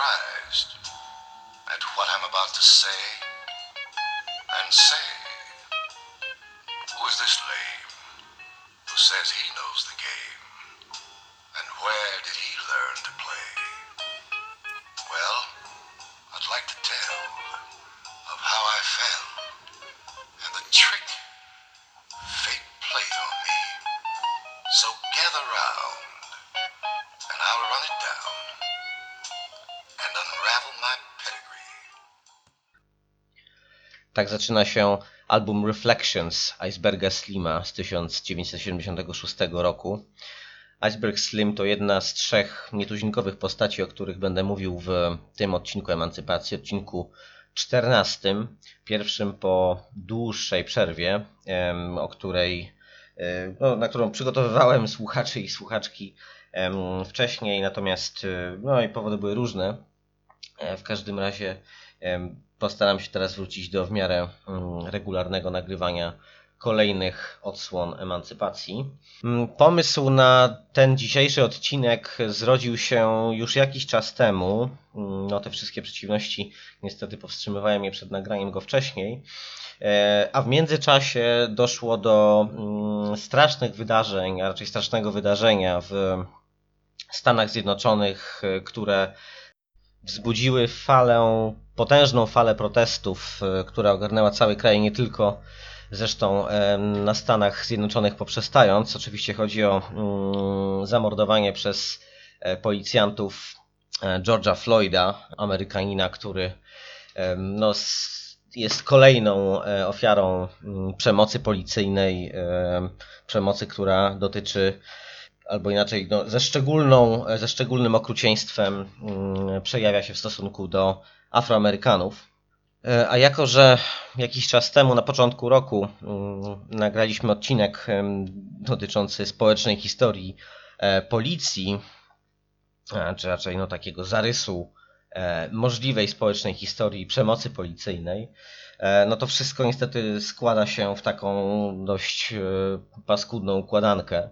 Surprised at what I'm about to say and say. Who is this lame who says he knows the game? And where did he learn to play? Well, I'd like to tell of how I fell and the trick fate played on me. So gather round and I'll run it down Tak zaczyna się album Reflections Iceberga Slima z 1976 roku. Iceberg Slim to jedna z trzech nietuzinkowych postaci, o których będę mówił w tym odcinku Emancypacji, odcinku 14, pierwszym po dłuższej przerwie, o której, e, no, na którą przygotowywałem słuchaczy i słuchaczki wcześniej, natomiast e, no i powody były różne. E, W każdym razie postaram się teraz wrócić do w miarę mm, regularnego nagrywania kolejnych odsłon emancypacji. Mm, Pomysł na ten dzisiejszy odcinek zrodził się już jakiś czas temu. Mm, No, te wszystkie przeciwności niestety powstrzymywają mnie przed nagraniem go wcześniej. E, A w międzyczasie doszło do strasznych wydarzeń, a raczej strasznego wydarzenia w Stanach Zjednoczonych, e, które wzbudziły falę, potężną falę protestów, e, która ogarnęła cały kraj, nie tylko zresztą em, na Stanach Zjednoczonych poprzestając. Oczywiście chodzi o mm, zamordowanie przez e, policjantów e, George'a Floyda, Amerykanina, który no, jest kolejną e, ofiarą mm, przemocy policyjnej, em, przemocy, która dotyczy albo inaczej, no, ze, szczególną, ze szczególnym okrucieństwem mm, przejawia się w stosunku do Afroamerykanów. E, A jako, że jakiś czas temu, na początku roku, mm, nagraliśmy odcinek dotyczący społecznej historii e, policji, czy raczej no, takiego zarysu e, możliwej społecznej historii przemocy policyjnej, no to wszystko niestety składa się w taką dość paskudną układankę.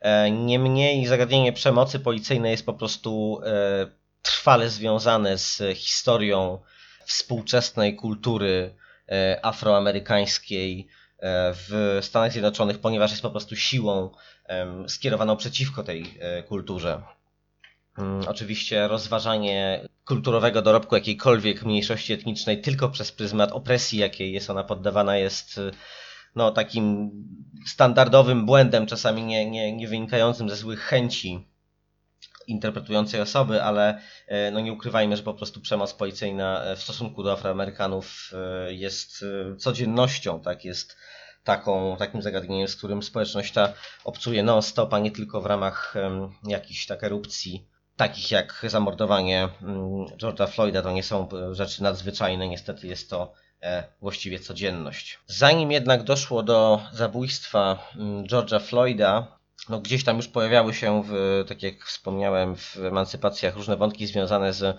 E, Niemniej zagadnienie przemocy policyjnej jest po prostu e, trwale związane z historią współczesnej kultury e, afroamerykańskiej w Stanach Zjednoczonych, ponieważ jest po prostu siłą skierowaną przeciwko tej kulturze. Mm, Oczywiście rozważanie kulturowego dorobku jakiejkolwiek mniejszości etnicznej tylko przez pryzmat opresji, jakiej jest ona poddawana, jest no, takim standardowym błędem, czasami nie, nie, nie wynikającym ze złych chęci interpretującej osoby, ale e, no nie ukrywajmy, że po prostu przemoc policyjna e, w stosunku do Afroamerykanów e, jest codziennością, tak, jest taką, takim zagadnieniem, z którym społeczność ta obcuje non-stop, a nie tylko w ramach jakichś tak erupcji, takich jak zamordowanie mm, George'a Floyda, to nie są rzeczy nadzwyczajne, niestety jest to właściwie codzienność. Zanim jednak doszło do zabójstwa mm, George'a Floyda, no gdzieś tam już pojawiały się, w, tak jak wspomniałem, w emancypacjach różne wątki związane z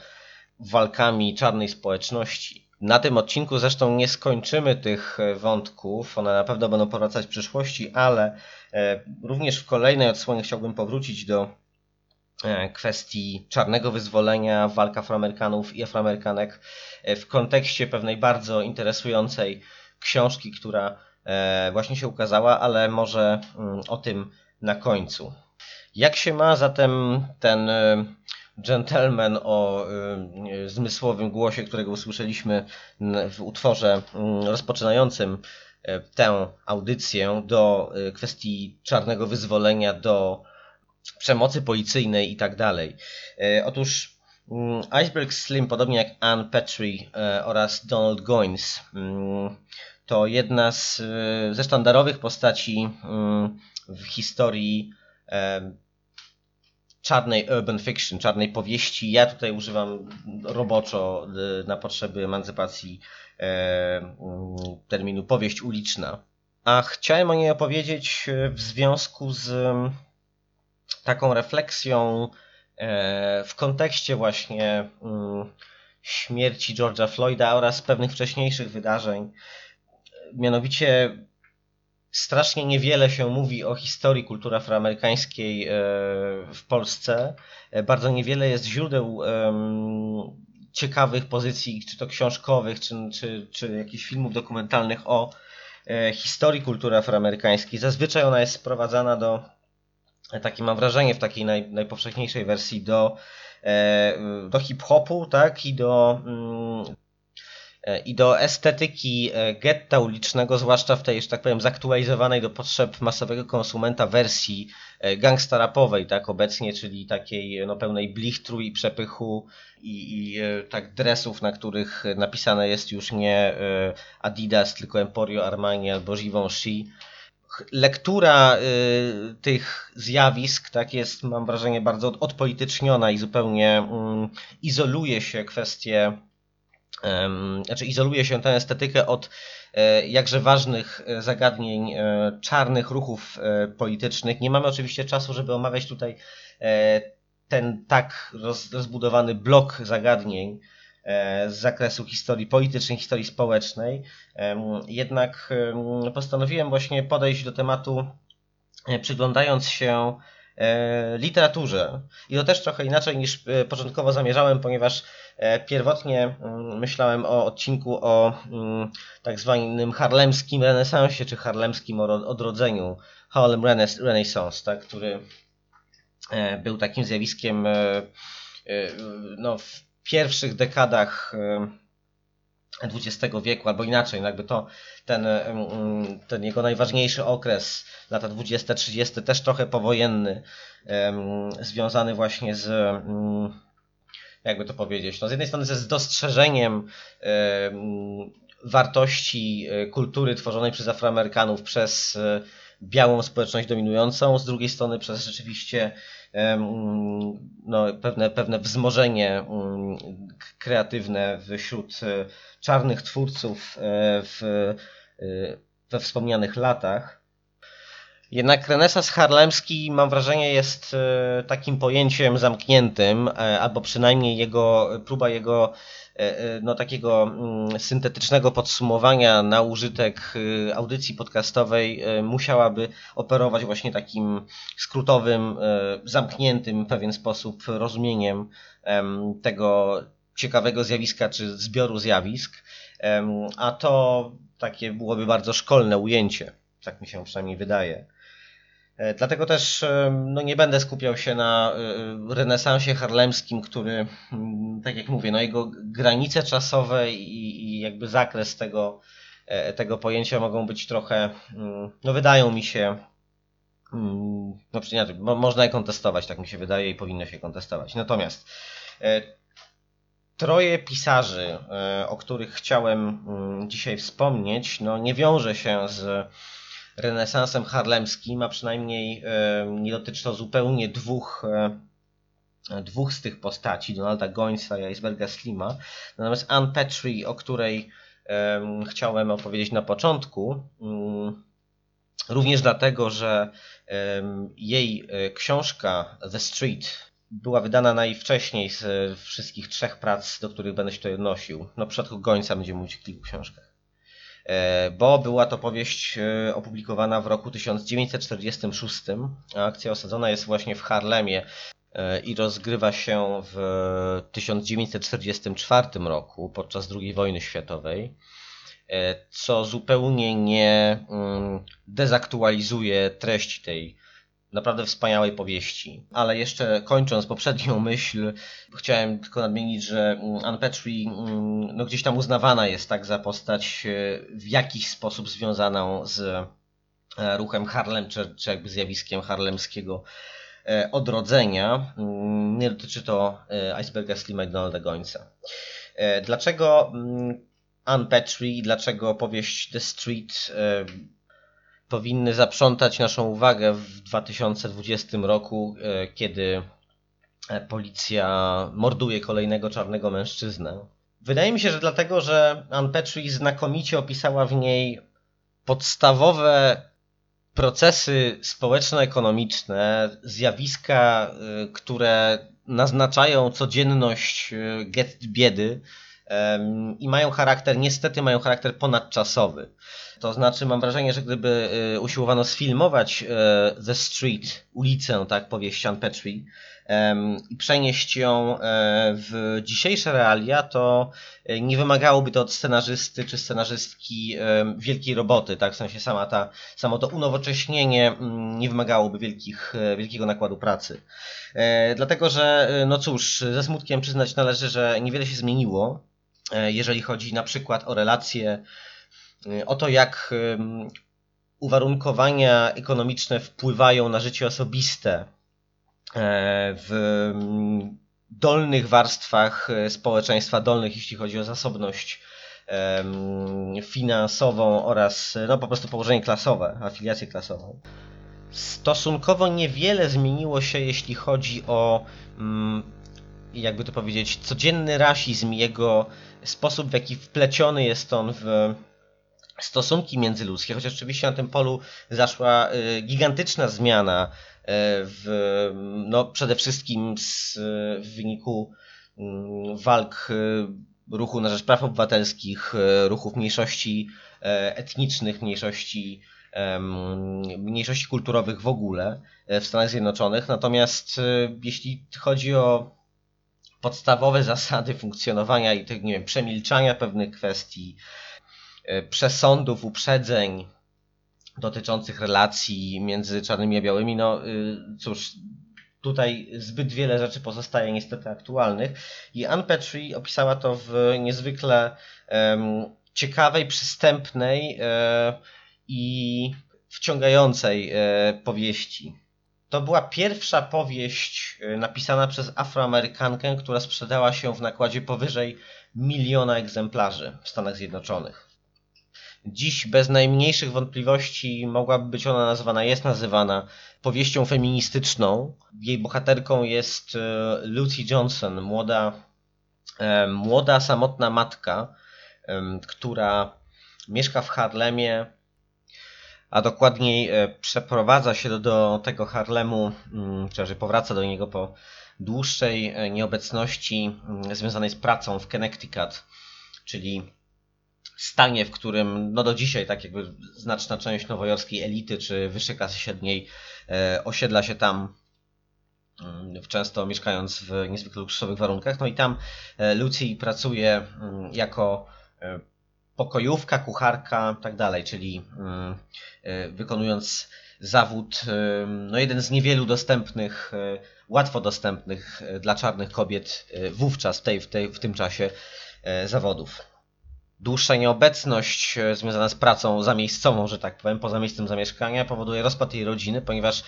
walkami czarnej społeczności. Na tym odcinku zresztą nie skończymy tych e, wątków, one na pewno będą powracać w przyszłości, ale e, również w kolejnej odsłonie chciałbym powrócić do e, kwestii czarnego wyzwolenia, walk Afroamerykanów i Afroamerykanek e, w kontekście pewnej bardzo interesującej książki, która e, właśnie się ukazała, ale może mm, o tym na końcu. Jak się ma zatem ten e, gentleman o e, zmysłowym głosie, którego usłyszeliśmy w utworze mm, rozpoczynającym e, tę audycję do e, kwestii czarnego wyzwolenia, do przemocy policyjnej i tak dalej. E, Otóż mm, Iceberg Slim, podobnie jak Anne Petrie e, oraz Donald Goines, mm, to jedna z, e, ze sztandarowych postaci mm, w historii czarnej urban fiction, czarnej powieści. Ja tutaj używam roboczo na potrzeby emancypacji terminu powieść uliczna. A chciałem o niej opowiedzieć w związku z taką refleksją w kontekście właśnie śmierci George'a Floyda oraz pewnych wcześniejszych wydarzeń. Mianowicie strasznie niewiele się mówi o historii kultury afroamerykańskiej e, w Polsce. E, bardzo niewiele jest źródeł ciekawych pozycji, czy to książkowych, czy, czy, czy jakichś filmów dokumentalnych o e, historii kultury afroamerykańskiej. Zazwyczaj ona jest sprowadzana do, takie mam wrażenie, w takiej naj, najpowszechniejszej wersji do E, do hip-hopu, tak, i do mm, e, i do estetyki e, getta ulicznego, zwłaszcza w tej, że tak powiem, zaktualizowanej do potrzeb masowego konsumenta wersji gangsta rapowej, tak, obecnie, czyli takiej no, pełnej blichtru i przepychu i, i tak dresów, na których napisane jest już nie Adidas, tylko Emporio Armani albo Givenchy, lektura y, tych zjawisk tak jest, mam wrażenie, bardzo odpolityczniona i zupełnie y, izoluje się kwestie, y, znaczy izoluje się tę estetykę od e, jakże ważnych e, zagadnień e, czarnych ruchów politycznych. Nie mamy oczywiście czasu, żeby omawiać tutaj ten tak roz, rozbudowany blok zagadnień, z zakresu historii politycznej, historii społecznej. Jednak postanowiłem właśnie podejść do tematu e, przyglądając się e, literaturze. I to też trochę inaczej niż e, początkowo zamierzałem, ponieważ pierwotnie myślałem o odcinku o tak zwanym harlemskim renesansie, czy harlemskim odrodzeniu, Harlem Renaissance, tak, który był takim zjawiskiem no, w pierwszych dekadach XX wieku, albo inaczej, no jakby to ten, ten jego najważniejszy okres, lata 20-30, też trochę powojenny, związany właśnie z jakby to powiedzieć, no z jednej strony ze dostrzeżeniem wartości e, kultury tworzonej przez Afroamerykanów, przez e, białą społeczność dominującą, z drugiej strony przez rzeczywiście no, pewne, pewne wzmożenie kreatywne wśród e, czarnych twórców e, w, e, we wspomnianych latach. Jednak renesans harlemski, mam wrażenie, jest takim pojęciem zamkniętym, albo przynajmniej jego, próba jego E, e, no, takiego mm, syntetycznego podsumowania na użytek audycji podcastowej e, musiałaby operować właśnie takim skrótowym, zamkniętym w pewien sposób rozumieniem tego ciekawego zjawiska czy zbioru zjawisk, a to takie byłoby bardzo szkolne ujęcie, tak mi się przynajmniej wydaje. E, dlatego też e, no, nie będę skupiał się na e, renesansie harlemskim, który, mm, tak jak mówię, no, jego granice czasowe i, i jakby zakres tego, tego pojęcia mogą być trochę, mm, no wydają mi się, mm, no inaczej, można je kontestować, tak mi się wydaje i powinno się kontestować. Natomiast troje pisarzy, o których chciałem dzisiaj wspomnieć, no nie wiąże się z renesansem harlemskim, a przynajmniej e, nie dotyczy to zupełnie dwóch, e, dwóch z tych postaci, Donalda Gońca i Iceberga Slima. Natomiast Anne Petrie, o której chciałem opowiedzieć na początku, mm, również dlatego, że jej e, książka The Street była wydana najwcześniej z wszystkich trzech prac, do których będę się tutaj odnosił. No, w przypadku Gońca będziemy mówić o kilku książkach. E, bo była to powieść e, opublikowana w roku 1946, a akcja osadzona jest właśnie w Harlemie e, i rozgrywa się w 1944 roku podczas II wojny światowej, co zupełnie nie mm, dezaktualizuje treści tej naprawdę wspaniałej powieści. Ale jeszcze kończąc poprzednią myśl, chciałem tylko nadmienić, że mm, Anne Petrie mm, no gdzieś tam uznawana jest tak za postać e, w jakiś sposób związaną z e, ruchem Harlem, czy, czy jakby zjawiskiem harlemskiego e, odrodzenia. Mm, nie dotyczy to Iceberga Slima i Donalda Gońca. Dlaczego Anne Petrie, dlaczego powieść The Street powinny zaprzątać naszą uwagę w 2020 roku, e, kiedy e, policja morduje kolejnego czarnego mężczyznę. Wydaje mi się, że dlatego, że Ann Petrie znakomicie opisała w niej podstawowe procesy społeczno-ekonomiczne, zjawiska, y, które naznaczają codzienność biedy i mają charakter, niestety mają charakter ponadczasowy. To znaczy, mam wrażenie, że gdyby y, usiłowano sfilmować The Street, ulicę, tak, powieść Ann Petrie, i przenieść ją e, w dzisiejsze realia, to e, nie wymagałoby to od scenarzysty czy scenarzystki wielkiej roboty, tak? W sensie sama ta, samo to unowocześnienie mm, nie wymagałoby wielkich, e, wielkiego nakładu pracy. Dlatego, że no cóż, ze smutkiem przyznać należy, że niewiele się zmieniło, jeżeli chodzi na przykład o relacje, o to jak uwarunkowania ekonomiczne wpływają na życie osobiste E, w dolnych warstwach e, społeczeństwa, dolnych jeśli chodzi o zasobność finansową oraz no, po prostu położenie klasowe, afiliację klasową. Stosunkowo niewiele zmieniło się, jeśli chodzi o, mm, jakby to powiedzieć, codzienny rasizm, jego sposób, w jaki wpleciony jest on w stosunki międzyludzkie, chociaż oczywiście na tym polu zaszła y, gigantyczna zmiana E, w, no, przede wszystkim z, w wyniku mm, walk e, ruchu na rzecz praw obywatelskich, ruchów mniejszości etnicznych, mniejszości, mniejszości kulturowych w ogóle w Stanach Zjednoczonych. Natomiast jeśli chodzi o podstawowe zasady funkcjonowania i tych, nie wiem, przemilczania pewnych kwestii, przesądów, uprzedzeń, dotyczących relacji między czarnymi a białymi, no y, cóż, tutaj zbyt wiele rzeczy pozostaje niestety aktualnych i Anne Petrie opisała to w niezwykle um, ciekawej, przystępnej e, i wciągającej e, powieści. To była pierwsza powieść e, napisana przez Afroamerykankę, która sprzedała się w nakładzie powyżej miliona egzemplarzy w Stanach Zjednoczonych. Dziś bez najmniejszych wątpliwości mogłaby być ona nazywana, jest nazywana powieścią feministyczną. Jej bohaterką jest e, Lucy Johnson, młoda, e, młoda samotna matka, która mieszka w Harlemie, a dokładniej e, przeprowadza się do, tego Harlemu, mm, czy powraca do niego po dłuższej nieobecności mm, związanej z pracą w Connecticut, czyli stanie, w którym no do dzisiaj tak jakby znaczna część nowojorskiej elity czy wyższej klasy średniej e, osiedla się tam mm, często mieszkając w niezwykle luksusowych warunkach. No i tam e, Lucy pracuje mm, jako e, pokojówka, kucharka, tak dalej, czyli mm, wykonując zawód, no jeden z niewielu dostępnych, łatwo dostępnych dla czarnych kobiet wówczas, w, tej, w, tej, w tym czasie zawodów dłuższa nieobecność e, związana z pracą zamiejscową, że tak powiem, poza miejscem zamieszkania powoduje rozpad jej rodziny, ponieważ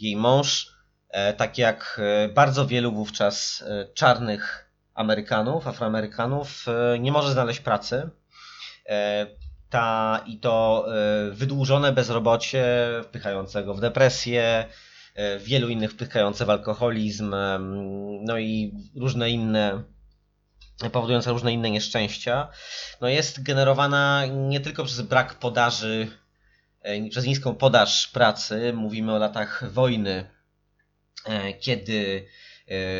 jej mąż, e, tak jak e, bardzo wielu wówczas czarnych Amerykanów, Afroamerykanów, nie może znaleźć pracy. Ta, I to wydłużone bezrobocie wpychającego w depresję, wielu innych wpychające w alkoholizm, no i różne inne powodująca różne inne nieszczęścia, no jest generowana nie tylko przez brak podaży, e, przez niską podaż pracy. Mówimy o latach wojny, e, kiedy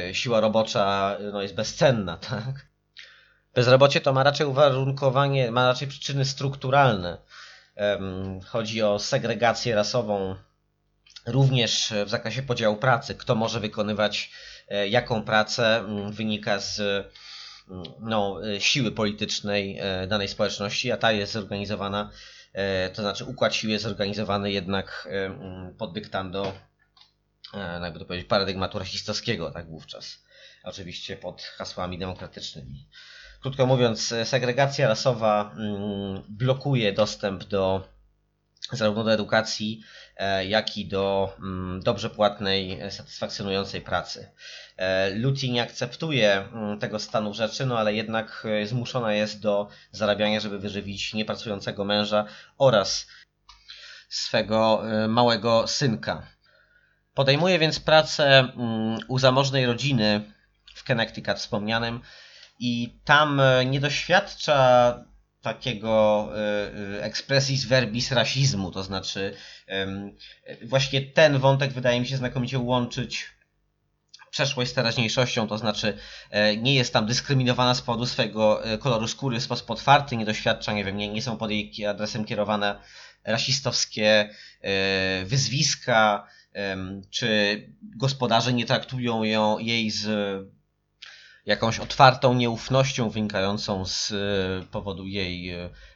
e, siła robocza no, jest bezcenna, tak? Bezrobocie to ma raczej uwarunkowanie, ma raczej przyczyny strukturalne. Chodzi o segregację rasową, również w zakresie podziału pracy. Kto może wykonywać jaką pracę, wynika z no, e, siły politycznej e, danej społeczności, a ta jest zorganizowana, e, to znaczy układ sił jest zorganizowany jednak pod dyktando, jakby to powiedzieć, paradygmatu rasistowskiego, tak wówczas. Oczywiście pod hasłami demokratycznymi. Krótko mówiąc, segregacja rasowa blokuje dostęp do zarówno do edukacji, E, jak i do mm, dobrze płatnej, e, satysfakcjonującej pracy. E, Lucy nie akceptuje mm, tego stanu rzeczy, no ale jednak zmuszona jest do zarabiania, żeby wyżywić niepracującego męża oraz swego małego synka. Podejmuje więc pracę mm, u zamożnej rodziny w Connecticut wspomnianym i tam nie doświadcza takiego expressis verbis rasizmu, to znaczy właśnie ten wątek wydaje mi się znakomicie łączyć przeszłość z teraźniejszością, to znaczy e, nie jest tam dyskryminowana z powodu swojego e, koloru skóry w sposób otwarty, nie doświadcza, nie wiem, nie, nie są pod jej adresem kierowane rasistowskie e, wyzwiska, czy gospodarze nie traktują ją, jej z jakąś otwartą nieufnością wynikającą z powodu jej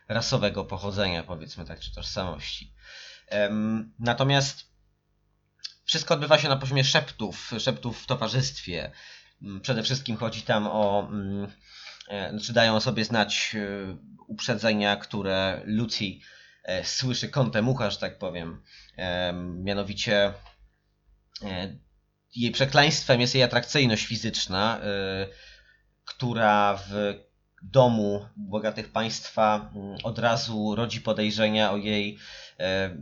rasowego pochodzenia, powiedzmy tak, czy tożsamości. Natomiast wszystko odbywa się na poziomie szeptów, szeptów w towarzystwie. Mm, przede wszystkim chodzi tam o, mm, e, znaczy dają sobie znać e, uprzedzenia, które Lucy e, słyszy kątem ucha, że tak powiem. Mianowicie jej przekleństwem jest jej atrakcyjność fizyczna, która w domu bogatych państwa mm, od razu rodzi podejrzenia o jej E,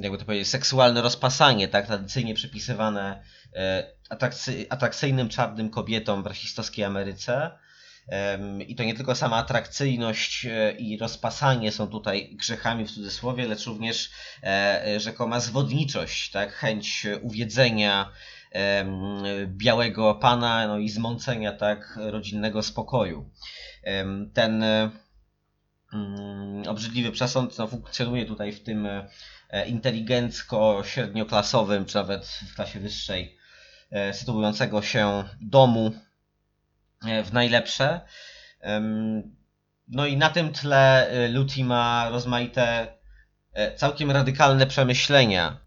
jakby to powiedzieć, seksualne rozpasanie, tak, tradycyjnie przypisywane e, atrakcy, atrakcyjnym czarnym kobietom w rasistowskiej Ameryce. I to nie tylko sama atrakcyjność e, i rozpasanie są tutaj grzechami w cudzysłowie, lecz również rzekoma zwodniczość, tak? chęć uwiedzenia białego pana no i zmącenia tak rodzinnego spokoju. Ten obrzydliwy przesąd no, funkcjonuje tutaj w tym e, inteligencko-średnioklasowym, czy nawet w klasie wyższej, e, sytuującego się domu e, w najlepsze. No i na tym tle Luti ma rozmaite, całkiem radykalne przemyślenia.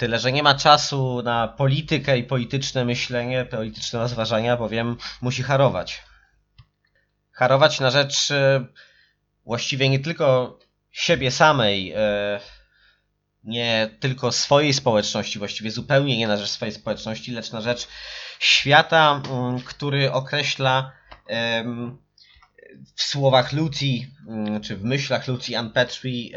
Tyle, że nie ma czasu na politykę i polityczne myślenie, polityczne rozważania, bowiem musi harować. Harować na rzecz właściwie nie tylko siebie samej, e, nie tylko swojej społeczności, właściwie zupełnie nie na rzecz swojej społeczności, lecz na rzecz świata, mm, który określa w słowach Lucy, mm, czy w myślach Lucy Ann Petrie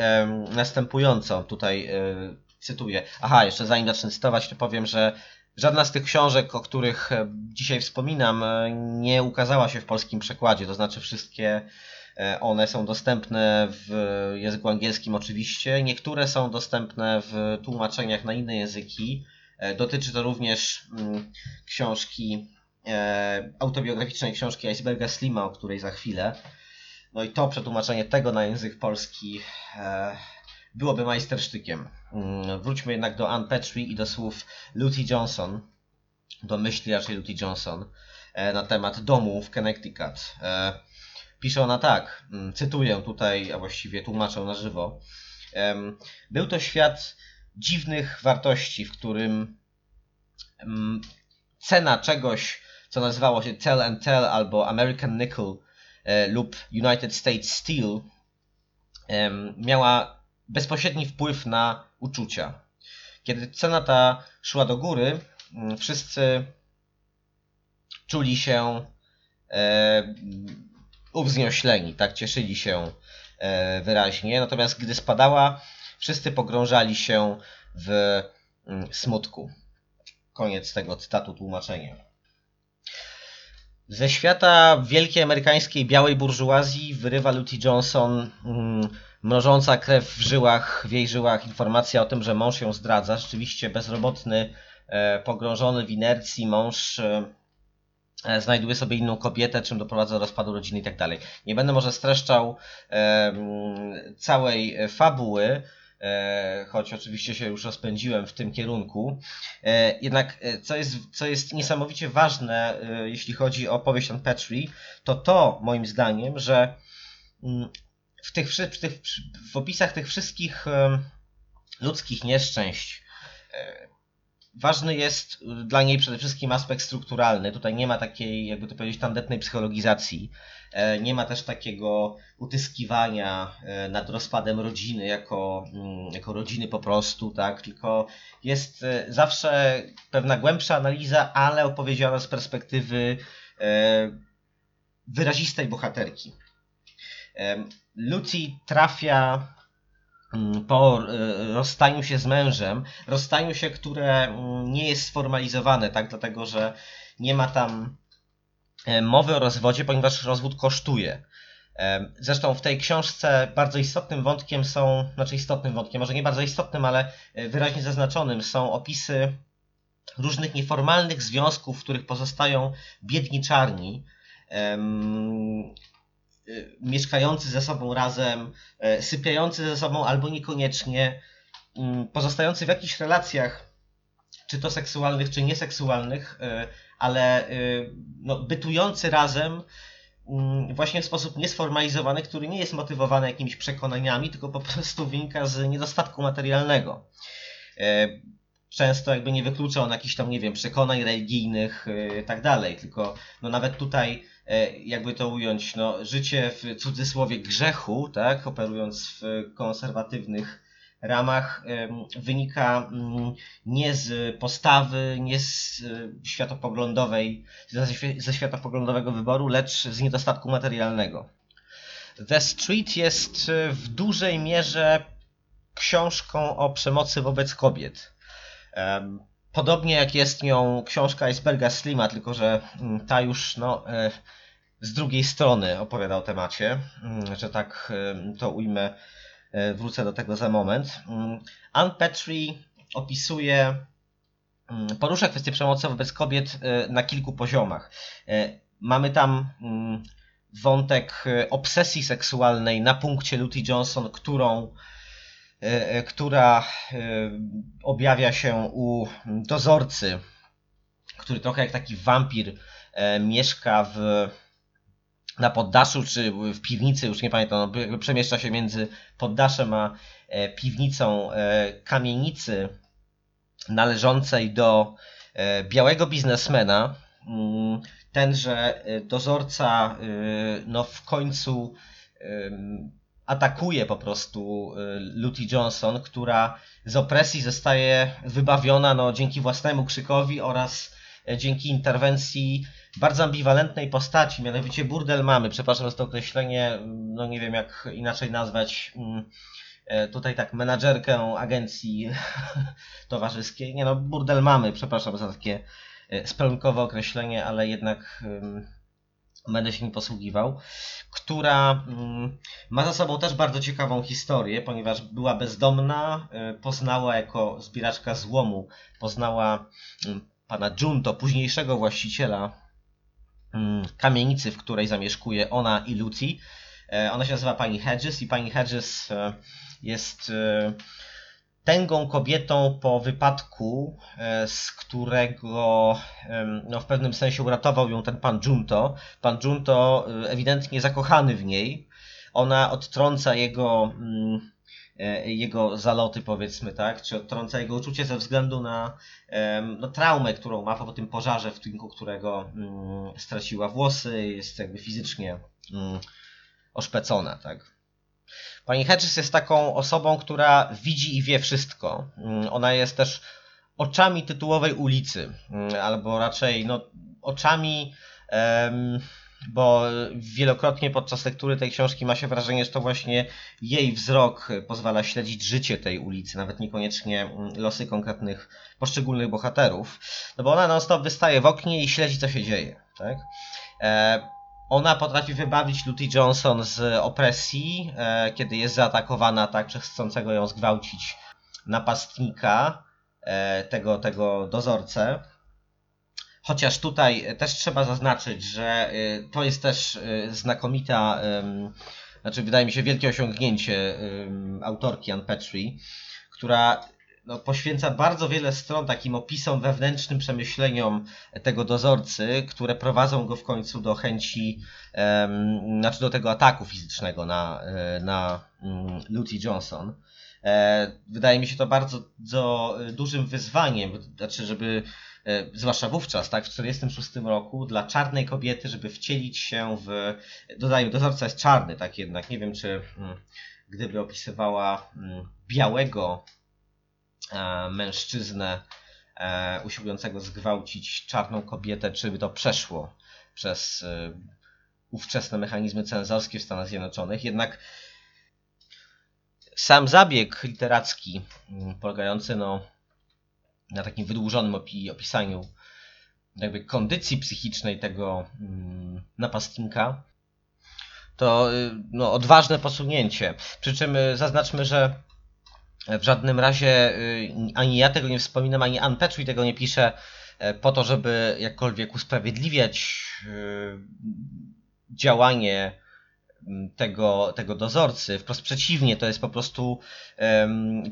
następująco. Tutaj e, cytuję. Aha, jeszcze zanim zacznę cytować, to powiem, że żadna z tych książek, o których e, dzisiaj wspominam, nie ukazała się w polskim przekładzie. To znaczy wszystkie E, one są dostępne w języku angielskim oczywiście. Niektóre są dostępne w tłumaczeniach na inne języki. E, dotyczy to również mm, książki, e, autobiograficznej książki Iceberga Slima, o której za chwilę. No i to przetłumaczenie tego na język polski byłoby majstersztykiem. Mm, wróćmy jednak do Anne Petrie i do słów Lucy Johnson, do myśli raczej Lucy Johnson na temat domu w Connecticut. Pisze ona tak, mm, cytuję tutaj, a właściwie tłumaczę na żywo. Był to świat dziwnych wartości, w którym cena czegoś, co nazywało się Tell and Tell albo American Nickel e, lub United States Steel, miała bezpośredni wpływ na uczucia. Kiedy cena ta szła do góry, mm, wszyscy czuli się e, uwzniośleni, tak cieszyli się e, wyraźnie. Natomiast gdy spadała, wszyscy pogrążali się w mm, smutku. Koniec tego cytatu tłumaczenia. Ze świata wielkiej amerykańskiej białej burżuazji wyrywa Luty Johnson mm, mrożąca krew w żyłach, w jej żyłach informacja o tym, że mąż ją zdradza. Rzeczywiście bezrobotny, e, pogrążony w inercji mąż e, E, znajduje sobie inną kobietę, czym doprowadza do rozpadu rodziny i tak dalej. Nie będę może streszczał całej fabuły, choć oczywiście się już rozpędziłem w tym kierunku. Jednak co jest, co jest niesamowicie ważne, jeśli chodzi o powieść on Petrie, to to moim zdaniem, że mm, w, tych, w, tych, w opisach tych wszystkich ludzkich nieszczęść, Ważny jest y, dla niej przede wszystkim aspekt strukturalny. Tutaj nie ma takiej, jakby to powiedzieć, tandetnej psychologizacji. E, nie ma też takiego utyskiwania e, nad rozpadem rodziny jako, mm, jako rodziny po prostu, tak? Tylko jest e, zawsze pewna głębsza analiza, ale opowiedziana z perspektywy wyrazistej bohaterki. Lucy trafia mm, po e, rozstaniu się z mężem, rozstaniu się, które mm, nie jest sformalizowane, tak, dlatego że nie ma tam e, mowy o rozwodzie, ponieważ rozwód kosztuje. E, Zresztą w tej książce bardzo istotnym wątkiem są, znaczy istotnym wątkiem, może nie bardzo istotnym, ale e, wyraźnie zaznaczonym są opisy różnych nieformalnych związków, w których pozostają biedni czarni, y, mieszkający ze sobą razem, e, sypiający ze sobą albo niekoniecznie, mm, pozostający w jakichś relacjach, czy to seksualnych, czy nieseksualnych, e, ale y, no, bytujący razem mm, właśnie w sposób niesformalizowany, który nie jest motywowany jakimiś przekonaniami, tylko po prostu wynika z niedostatku materialnego. Często jakby nie wyklucza on jakichś tam, nie wiem, przekonań religijnych i tak dalej, tylko no nawet tutaj, jakby to ująć, no życie w cudzysłowie grzechu, tak, operując w konserwatywnych ramach, wynika mm, nie z postawy, nie z e, światopoglądowej, ze światopoglądowego wyboru, lecz z niedostatku materialnego. The Street jest e, w dużej mierze książką o przemocy wobec kobiet. Podobnie jak jest nią książka Iceberga Slima, tylko że mm, ta już no, e, z drugiej strony opowiada o temacie, mm, że tak em, to ujmę, e, wrócę do tego za moment. Mm, Ann Petrie opisuje, porusza kwestię przemocy wobec kobiet e, na kilku poziomach. E, Mamy tam wątek e, obsesji seksualnej na punkcie Luty Johnson, którą e, e, która e, objawia się u dozorcy, który trochę jak taki wampir e, mieszka w, na poddaszu czy w piwnicy, już nie pamiętam, no, przemieszcza się między poddaszem a e, piwnicą e, kamienicy należącej do e, białego biznesmena. Mm, Tenże e, dozorca e, no w końcu atakuje po prostu y, Luty Johnson, która z opresji zostaje wybawiona no, dzięki własnemu krzykowi oraz e, dzięki interwencji bardzo ambiwalentnej postaci, mianowicie burdel mamy. Przepraszam za to określenie, no nie wiem jak inaczej nazwać. mm, e, Tutaj tak, menadżerkę agencji towarzyskiej. Nie no, burdel mamy, przepraszam za takie e, spelunkowe określenie, ale jednak będę się nim posługiwał, która mm, ma za sobą też bardzo ciekawą historię, ponieważ była bezdomna, y, poznała jako zbieraczka złomu, poznała mm, pana Junto, późniejszego właściciela mm, kamienicy, w której zamieszkuje ona i Lucy. E, Ona się nazywa pani Hedges i pani Hedges e, jest e, tęgą kobietą po wypadku, e, z którego no, w pewnym sensie uratował ją ten pan Junto. Pan Junto e, ewidentnie zakochany w niej. Ona odtrąca jego, mm, e, jego zaloty, powiedzmy tak, czy odtrąca jego uczucie ze względu na no, traumę, którą ma po tym pożarze, w wyniku którego mm, straciła włosy, jest jakby fizycznie mm, oszpecona, tak. Pani Hedges jest taką osobą, która widzi i wie wszystko. Mm, Ona jest też oczami tytułowej ulicy, mm, albo raczej no, oczami, bo wielokrotnie podczas lektury tej książki ma się wrażenie, że to właśnie jej wzrok pozwala śledzić życie tej ulicy, nawet niekoniecznie mm, losy konkretnych poszczególnych bohaterów, no bo ona non-stop wystaje w oknie i śledzi, co się dzieje. Tak? E, ona potrafi wybawić Luty Johnson z opresji, e, kiedy jest zaatakowana tak przez chcącego ją zgwałcić napastnika, e, tego, tego dozorcę. Chociaż tutaj też trzeba zaznaczyć, że to jest też znakomita, znaczy wydaje mi się wielkie osiągnięcie autorki Ann Petrie, która no, poświęca bardzo wiele stron takim opisom wewnętrznym, przemyśleniom tego dozorcy, które prowadzą go w końcu do chęci, em, znaczy do tego ataku fizycznego na, e, na mm, Lucy Johnson. E, Wydaje mi się to bardzo, bardzo dużym wyzwaniem, znaczy, żeby, e, zwłaszcza wówczas, tak, w 1946 roku, dla czarnej kobiety, żeby wcielić się w, dodajmy, dozorca jest czarny, tak jednak, nie wiem, czy mm, gdyby opisywała mm, białego e, mężczyznę e, usiłującego zgwałcić czarną kobietę, czy to przeszło przez e, ówczesne mechanizmy cenzorskie w Stanach Zjednoczonych. Jednak sam zabieg literacki, mm, polegający no, na takim wydłużonym opi opisaniu jakby kondycji psychicznej tego mm, napastnika, to y, no, odważne posunięcie. Przy czym y, zaznaczmy, że w żadnym razie y, ani ja tego nie wspominam, ani Ann tego nie pisze po to, żeby jakkolwiek usprawiedliwiać działanie tego, tego dozorcy. Wprost przeciwnie, to jest po prostu,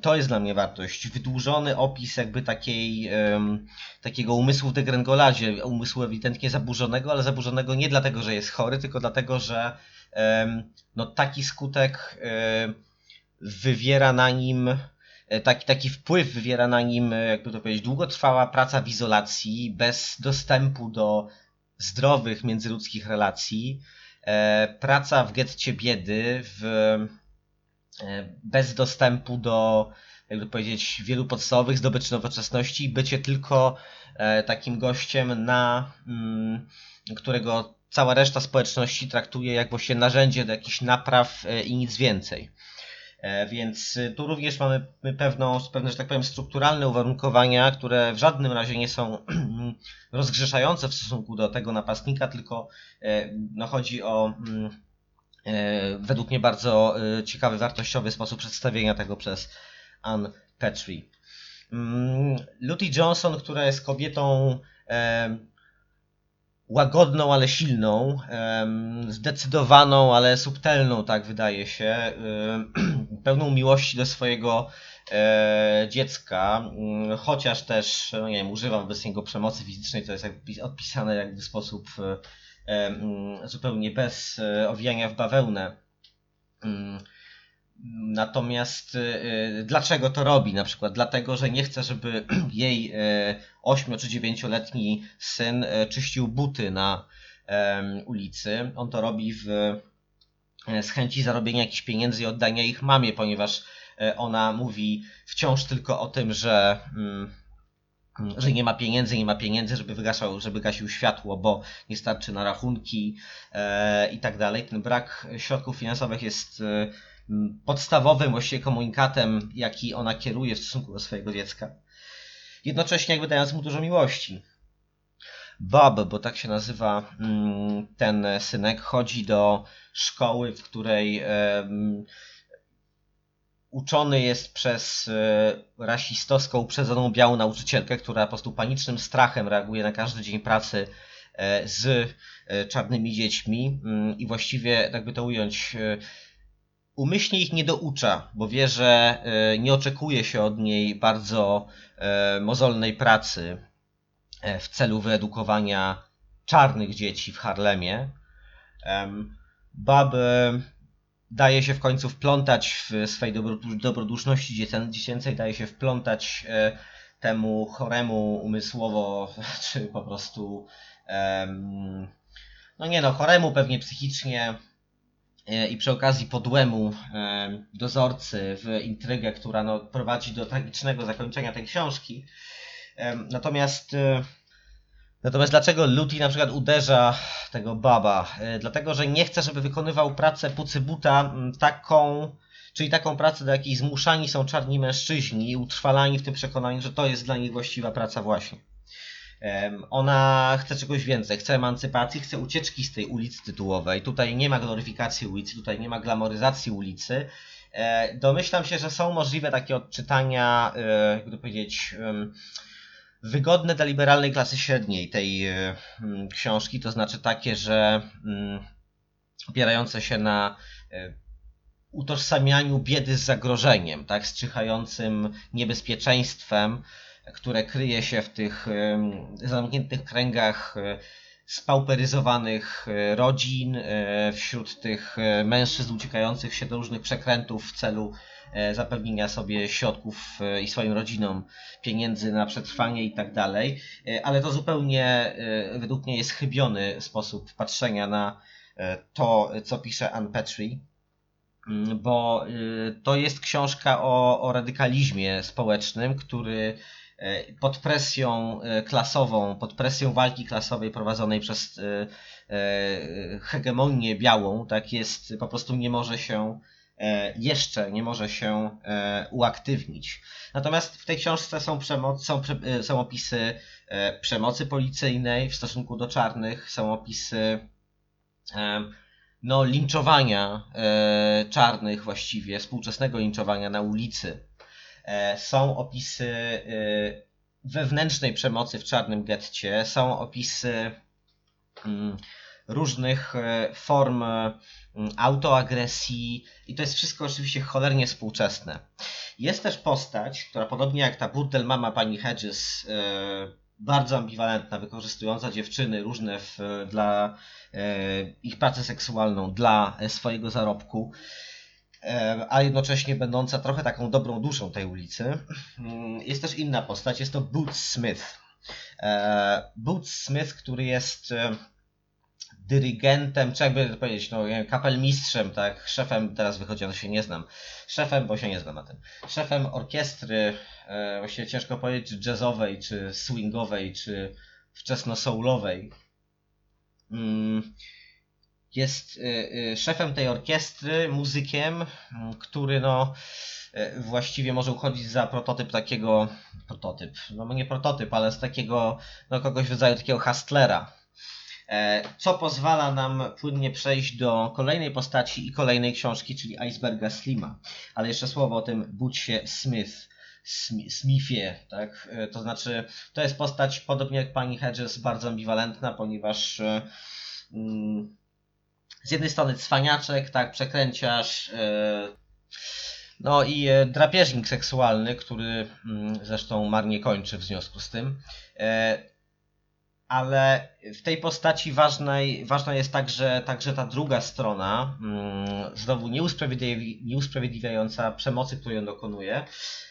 to jest dla mnie wartość. Wydłużony opis jakby takiej, takiego umysłu w degrengoladzie, umysłu ewidentnie zaburzonego, ale zaburzonego nie dlatego, że jest chory, tylko dlatego, że no, taki skutek wywiera na nim e, taki, taki wpływ wywiera na nim, e, jakby to powiedzieć, długotrwała praca w izolacji, bez dostępu do zdrowych międzyludzkich relacji, e, praca w getcie biedy, w, bez dostępu do, jakby powiedzieć, wielu podstawowych zdobyczy nowoczesności, bycie tylko takim gościem, na mm, którego cała reszta społeczności traktuje jak właśnie narzędzie do jakichś napraw i nic więcej. E, więc e, tu również mamy pewną, pewne, że tak powiem, strukturalne uwarunkowania, które w żadnym razie nie są rozgrzeszające w stosunku do tego napastnika, tylko no, chodzi o mm, według mnie bardzo ciekawy, wartościowy sposób przedstawienia tego przez Anne Petrie. Mm, Luty Johnson, która jest kobietą łagodną, ale silną, zdecydowaną, ale subtelną, tak wydaje się, pełną miłości do swojego e, dziecka, mm, chociaż też, no nie wiem, używa wobec niego przemocy fizycznej, to jest odpisane jakby w sposób e, mm, zupełnie bez e, owijania w bawełnę. Natomiast y, y, dlaczego to robi? Na przykład dlatego, że nie chce, żeby jej 8 y, czy 9-letni syn czyścił buty na ulicy. On to robi w, z chęci zarobienia jakichś pieniędzy i oddania ich mamie, ponieważ ona mówi wciąż tylko o tym, że, mm, że nie ma pieniędzy, nie ma pieniędzy, żeby, wygaszał, żeby gasił światło, bo nie starczy na rachunki e, i tak dalej. Ten brak środków finansowych jest podstawowym właściwie komunikatem, jaki ona kieruje w stosunku do swojego dziecka. Jednocześnie jakby dając mu dużo miłości. Bob, bo tak się nazywa mm, ten synek, chodzi do szkoły, w której uczony jest przez e, rasistowską uprzedzoną białą nauczycielkę, która po prostu panicznym strachem reaguje na każdy dzień pracy e, z e, czarnymi dziećmi mm, i właściwie, jakby to ująć, umyślnie ich nie doucza, bo wie, że e, nie oczekuje się od niej bardzo e, mozolnej pracy e, w celu wyedukowania czarnych dzieci w Harlemie. Bab daje się w końcu wplątać w swojej dobroduszności dziecięcej, daje się wplątać temu choremu umysłowo, czy po prostu no nie no, choremu pewnie psychicznie i przy okazji podłemu e, dozorcy w intrygę, która no, prowadzi do tragicznego zakończenia tej książki. E, natomiast Natomiast dlaczego Luty na przykład uderza tego baba? Dlatego, że nie chce, żeby wykonywał pracę pucybuta taką, czyli taką pracę, do jakiej zmuszani są czarni mężczyźni i utrwalani w tym przekonaniu, że to jest dla nich właściwa praca właśnie. Ona chce czegoś więcej, chce emancypacji, chce ucieczki z tej ulicy tytułowej. Tutaj nie ma gloryfikacji ulicy, tutaj nie ma glamoryzacji ulicy. E, domyślam się, że są możliwe takie odczytania, e, jakby powiedzieć, wygodne dla liberalnej klasy średniej tej e, książki, to znaczy takie, że opierające się na utożsamianiu biedy z zagrożeniem, tak, z czyhającym niebezpieczeństwem, które kryje się w tych zamkniętych kręgach e, spauperyzowanych e, rodzin, e, wśród tych mężczyzn uciekających się do różnych przekrętów w celu zapewnienia sobie środków i swoim rodzinom pieniędzy na przetrwanie i tak dalej, ale to zupełnie według mnie jest chybiony sposób patrzenia na to, co pisze Anne Petrie, mm, bo to jest książka o, o radykalizmie społecznym, który pod presją e, klasową, pod presją walki klasowej prowadzonej przez e, hegemonię białą, tak jest, po prostu nie może się e, jeszcze nie może się e, uaktywnić. Natomiast w tej książce są, przemoc, są, e, są opisy e, przemocy policyjnej w stosunku do czarnych, są opisy e, no, linczowania e, czarnych właściwie, współczesnego linczowania na ulicy. E, są opisy e, wewnętrznej przemocy w czarnym getcie, są opisy mm, różnych e, form mm, autoagresji i to jest wszystko oczywiście cholernie współczesne. Jest też postać, która podobnie jak ta burdel mama pani Hedges, bardzo ambiwalentna, wykorzystująca dziewczyny różne w, dla ich pracę seksualną, dla swojego zarobku, a jednocześnie będąca trochę taką dobrą duszą tej ulicy. Mm, Jest też inna postać, jest to Boots Smith. E, Boots Smith, który jest e, dyrygentem, czy jakby to powiedzieć, no, kapelmistrzem, tak, szefem, teraz wychodzi, to się nie znam, szefem, bo się nie znam na tym, szefem orkiestry, e, właściwie ciężko powiedzieć, czy jazzowej, czy swingowej, czy wczesno-soulowej. Mm, Jest e, e, szefem tej orkiestry, muzykiem, m, który no e, właściwie może uchodzić za prototyp takiego, prototyp, no nie prototyp, ale z takiego, no kogoś w rodzaju takiego hustlera, E, co pozwala nam płynnie przejść do kolejnej postaci i kolejnej książki, czyli Iceberga Slima. Ale jeszcze słowo o tym Butchie Smith, Smi- Smithie, tak? E, To znaczy, to jest postać, podobnie jak pani Hedges, bardzo ambiwalentna, ponieważ e, mm, z jednej strony cwaniaczek, tak, przekręciarz, e, no i e, drapieżnik seksualny, który mm, zresztą marnie kończy w związku z tym. E, ale w tej postaci ważnej, ważna jest także, także ta druga strona, mm, znowu nieusprawiedliwi, nieusprawiedliwiająca przemocy, której on dokonuje,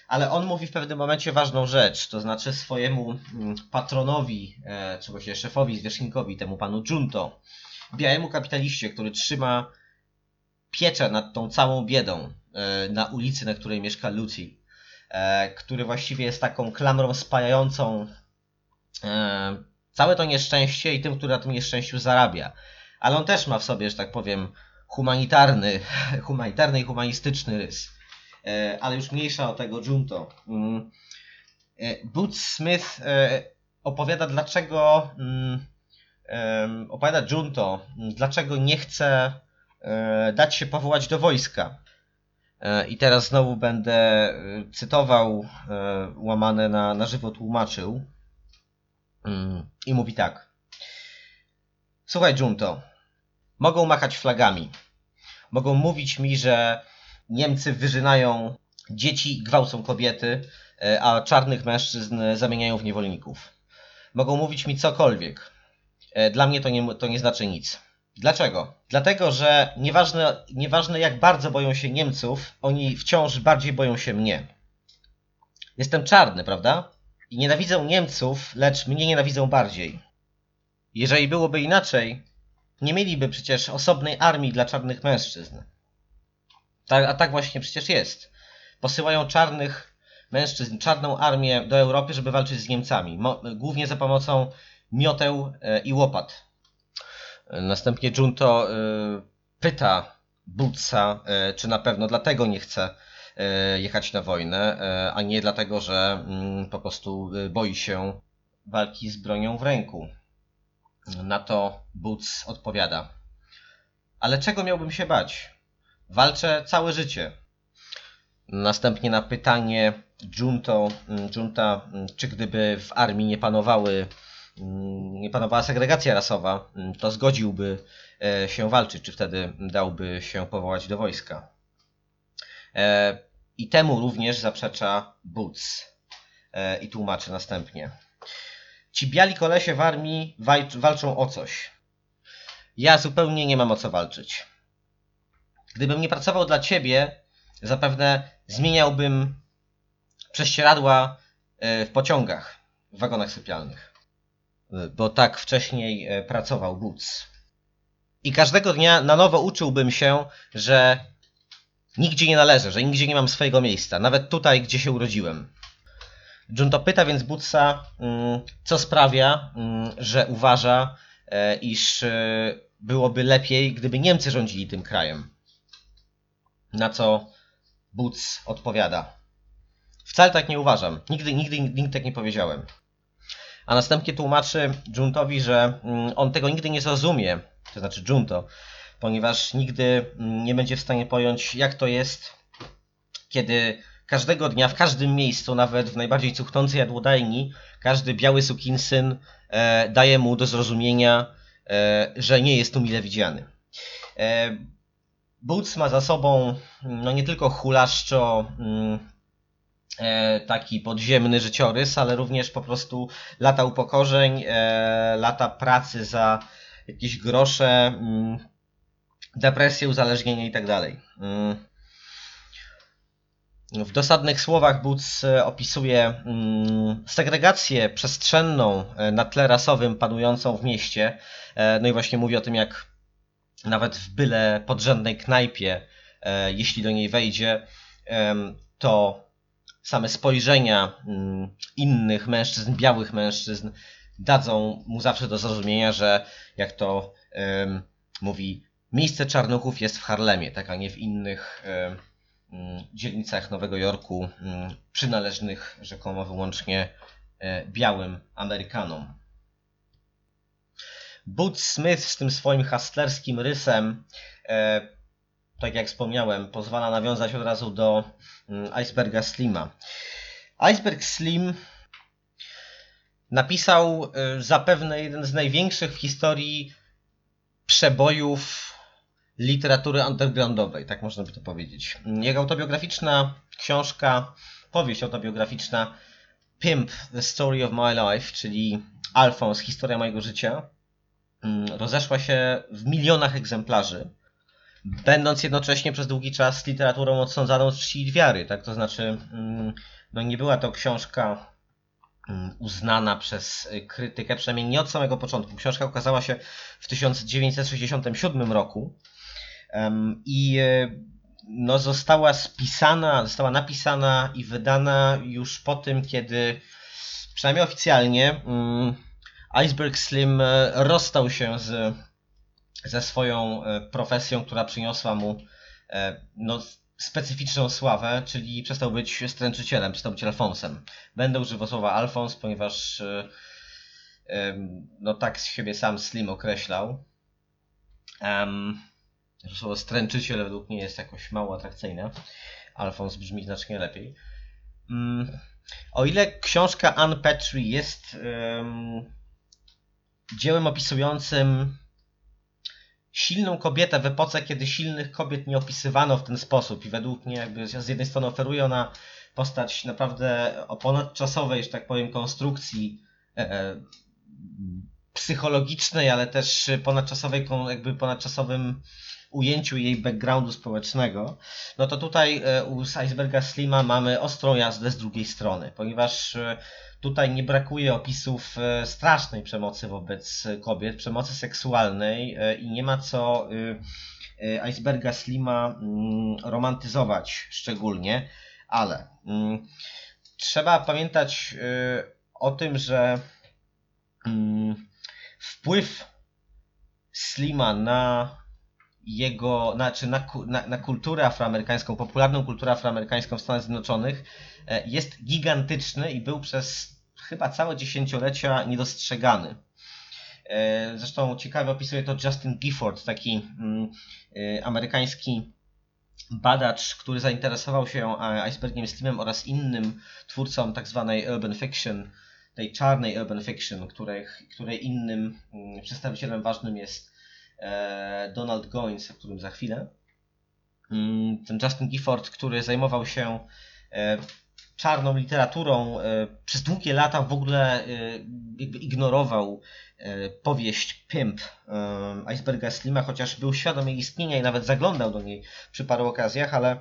ale on mówi w pewnym momencie ważną rzecz, to znaczy swojemu mm, patronowi, czy właściwie szefowi, zwierzchnikowi, temu panu Junto, białemu kapitaliście, który trzyma pieczę nad tą całą biedą e, na ulicy, na której mieszka Lucy, e, który właściwie jest taką klamrą spajającą e, całe to nieszczęście i tym, który na tym nieszczęściu zarabia. Ale on też ma w sobie, że tak powiem, humanitarny, humanitarny i humanistyczny rys. Ale już mniejsza o tego Junto. Mm. Boots Smith opowiada, dlaczego mm, opowiada Junto, dlaczego nie chce e, dać się powołać do wojska. E, I teraz znowu będę e, cytował, łamane na, na żywo tłumaczył. Mm, I mówi tak. Słuchaj, Junto. Mogą machać flagami. Mogą mówić mi, że Niemcy wyżynają dzieci i gwałcą kobiety, a czarnych mężczyzn zamieniają w niewolników. Mogą mówić mi cokolwiek. E, Dla mnie to nie, to nie znaczy nic. Dlaczego? Dlatego, że nieważne, nieważne jak bardzo boją się Niemców, oni wciąż bardziej boją się mnie. Jestem czarny, prawda? I nienawidzą Niemców, lecz mnie nienawidzą bardziej. Jeżeli byłoby inaczej, nie mieliby przecież osobnej armii dla czarnych mężczyzn. Tak, a tak właśnie przecież jest. Posyłają czarnych mężczyzn, czarną armię do Europy, żeby walczyć z Niemcami. Głównie za pomocą mioteł i łopat. Następnie Junto e, pyta Bootsa, e, czy na pewno dlatego nie chce e, jechać na wojnę, a nie dlatego, że mm, po prostu boi się walki z bronią w ręku. Na to Boots odpowiada. Ale czego miałbym się bać? Walczę całe życie. Następnie na pytanie Junto, mm, Junta, mm, czy gdyby w armii nie panowały, mm, panowała segregacja rasowa, mm, to zgodziłby e, się walczyć, czy wtedy dałby się powołać do wojska. E, I temu również zaprzecza Boots e, i tłumaczy następnie. Ci biali kolesie w armii walcz, walczą o coś. Ja zupełnie nie mam o co walczyć. Gdybym nie pracował dla ciebie, zapewne zmieniałbym prześcieradła w pociągach, w wagonach sypialnych. Bo tak wcześniej e, pracował Boots. I każdego dnia na nowo uczyłbym się, że nigdzie nie należę, że nigdzie nie mam swojego miejsca, nawet tutaj, gdzie się urodziłem. Junto pyta więc Bootsa, mm, co sprawia, mm, że uważa, e, iż e, byłoby lepiej, gdyby Niemcy rządzili tym krajem. Na co Boots odpowiada. Wcale tak nie uważam. Nigdy, nigdy, nigdy tak nie powiedziałem. A następnie tłumaczy Juntowi, że mm, on tego nigdy nie zrozumie, to znaczy Junto, ponieważ nigdy mm, nie będzie w stanie pojąć, jak to jest, kiedy każdego dnia, w każdym miejscu, nawet w najbardziej cuchnącej jadłodajni, każdy biały sukinsyn e, daje mu do zrozumienia, e, że nie jest tu mile widziany. E, Boots ma za sobą no nie tylko hulaszczo mm, taki podziemny życiorys, ale również po prostu lata upokorzeń, e, lata pracy za jakieś grosze, mm, depresję, uzależnienie i tak dalej. Mm. W dosadnych słowach Boots e, opisuje mm, segregację przestrzenną e, na tle rasowym panującą w mieście. E, no i właśnie mówi o tym, jak nawet w byle podrzędnej knajpie, jeśli do niej wejdzie, to same spojrzenia mm, innych mężczyzn, białych mężczyzn, dadzą mu zawsze do zrozumienia, że jak to mówi, miejsce czarnuchów jest w Harlemie, tak, a nie w innych Mm, dzielnicach Nowego Jorku mm, przynależnych rzekomo wyłącznie e, białym Amerykanom. Boots Smith z tym swoim hustlerskim rysem, e, tak jak wspomniałem, pozwala nawiązać od razu do mm, Iceberga Slima. Iceberg Slim napisał e, zapewne jeden z największych w historii przebojów literatury undergroundowej, tak można by to powiedzieć. Jego autobiograficzna książka, powieść autobiograficzna Pimp, The Story of My Life, czyli Alphonse, Historia mojego życia, mm, rozeszła się w milionach egzemplarzy, będąc jednocześnie przez długi czas literaturą odsądzaną z czci i wiary, tak? To znaczy, mm, no nie była to książka mm, uznana przez krytykę, przynajmniej nie od samego początku. Książka ukazała się w 1967 roku i e, no, została spisana, została napisana i wydana już po tym, kiedy przynajmniej oficjalnie mm, Iceberg Slim e, rozstał się z, ze swoją e, profesją, która przyniosła mu no, specyficzną sławę, czyli przestał być stręczycielem, przestał być Alfonsem. Będę używał słowa Alfons, ponieważ no tak siebie sam Slim określał. Um, Słowo stręczyciel według mnie jest jakoś mało atrakcyjne. Alfons brzmi znacznie lepiej. Mm, o ile książka Anne Petrie jest um, dziełem opisującym silną kobietę w epoce, kiedy silnych kobiet nie opisywano w ten sposób i według mnie jakby z jednej strony oferuje ona postać naprawdę o ponadczasowej, że tak powiem, konstrukcji e, e, psychologicznej, ale też ponadczasowej, jakby ponadczasowym ujęciu jej backgroundu społecznego, no to tutaj e, u Iceberga Slima mamy ostrą jazdę z drugiej strony, ponieważ e, tutaj nie brakuje opisów e, strasznej przemocy wobec kobiet, przemocy seksualnej i nie ma co Iceberga Slima mm, romantyzować szczególnie, ale mm, trzeba pamiętać o tym, że mm, wpływ Slima na jego, znaczy na, na, na kulturę afroamerykańską, popularną kulturę afroamerykańską w Stanach Zjednoczonych e, jest gigantyczny i był przez chyba całe dziesięciolecia niedostrzegany. E, zresztą ciekawie opisuje to Justin Gifford, taki mm, e, amerykański badacz, który zainteresował się Icebergiem Slimem oraz innym twórcą tak zwanej urban fiction, tej czarnej urban fiction, której, której innym mm, przedstawicielem ważnym jest Donald Goins, o którym za chwilę. Ten Justin Gifford, który zajmował się e, czarną literaturą, e, przez długie lata w ogóle ignorował powieść Pimp Iceberga Slima, chociaż był świadom jej istnienia i nawet zaglądał do niej przy paru okazjach, ale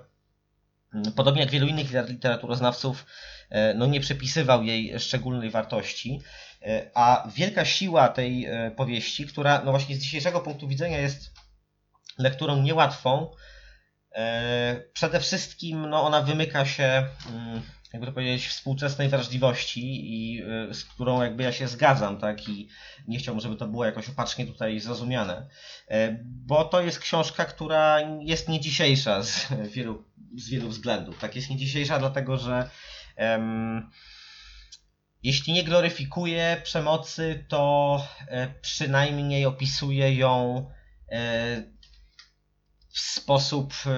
mm, podobnie jak wielu innych literaturoznawców, no nie przypisywał jej szczególnej wartości. E, a wielka siła tej e, powieści, która no właśnie z dzisiejszego punktu widzenia jest lekturą niełatwą, e, przede wszystkim no ona wymyka się mm, jakby to powiedzieć, współczesnej wrażliwości i z którą jakby ja się zgadzam, tak, i nie chciałbym, żeby to było jakoś opacznie tutaj zrozumiane, bo to jest książka, która jest nie dzisiejsza z wielu, z wielu względów, tak, jest nie dzisiejsza dlatego, że jeśli nie gloryfikuje przemocy, to e, przynajmniej opisuje ją e, w sposób e,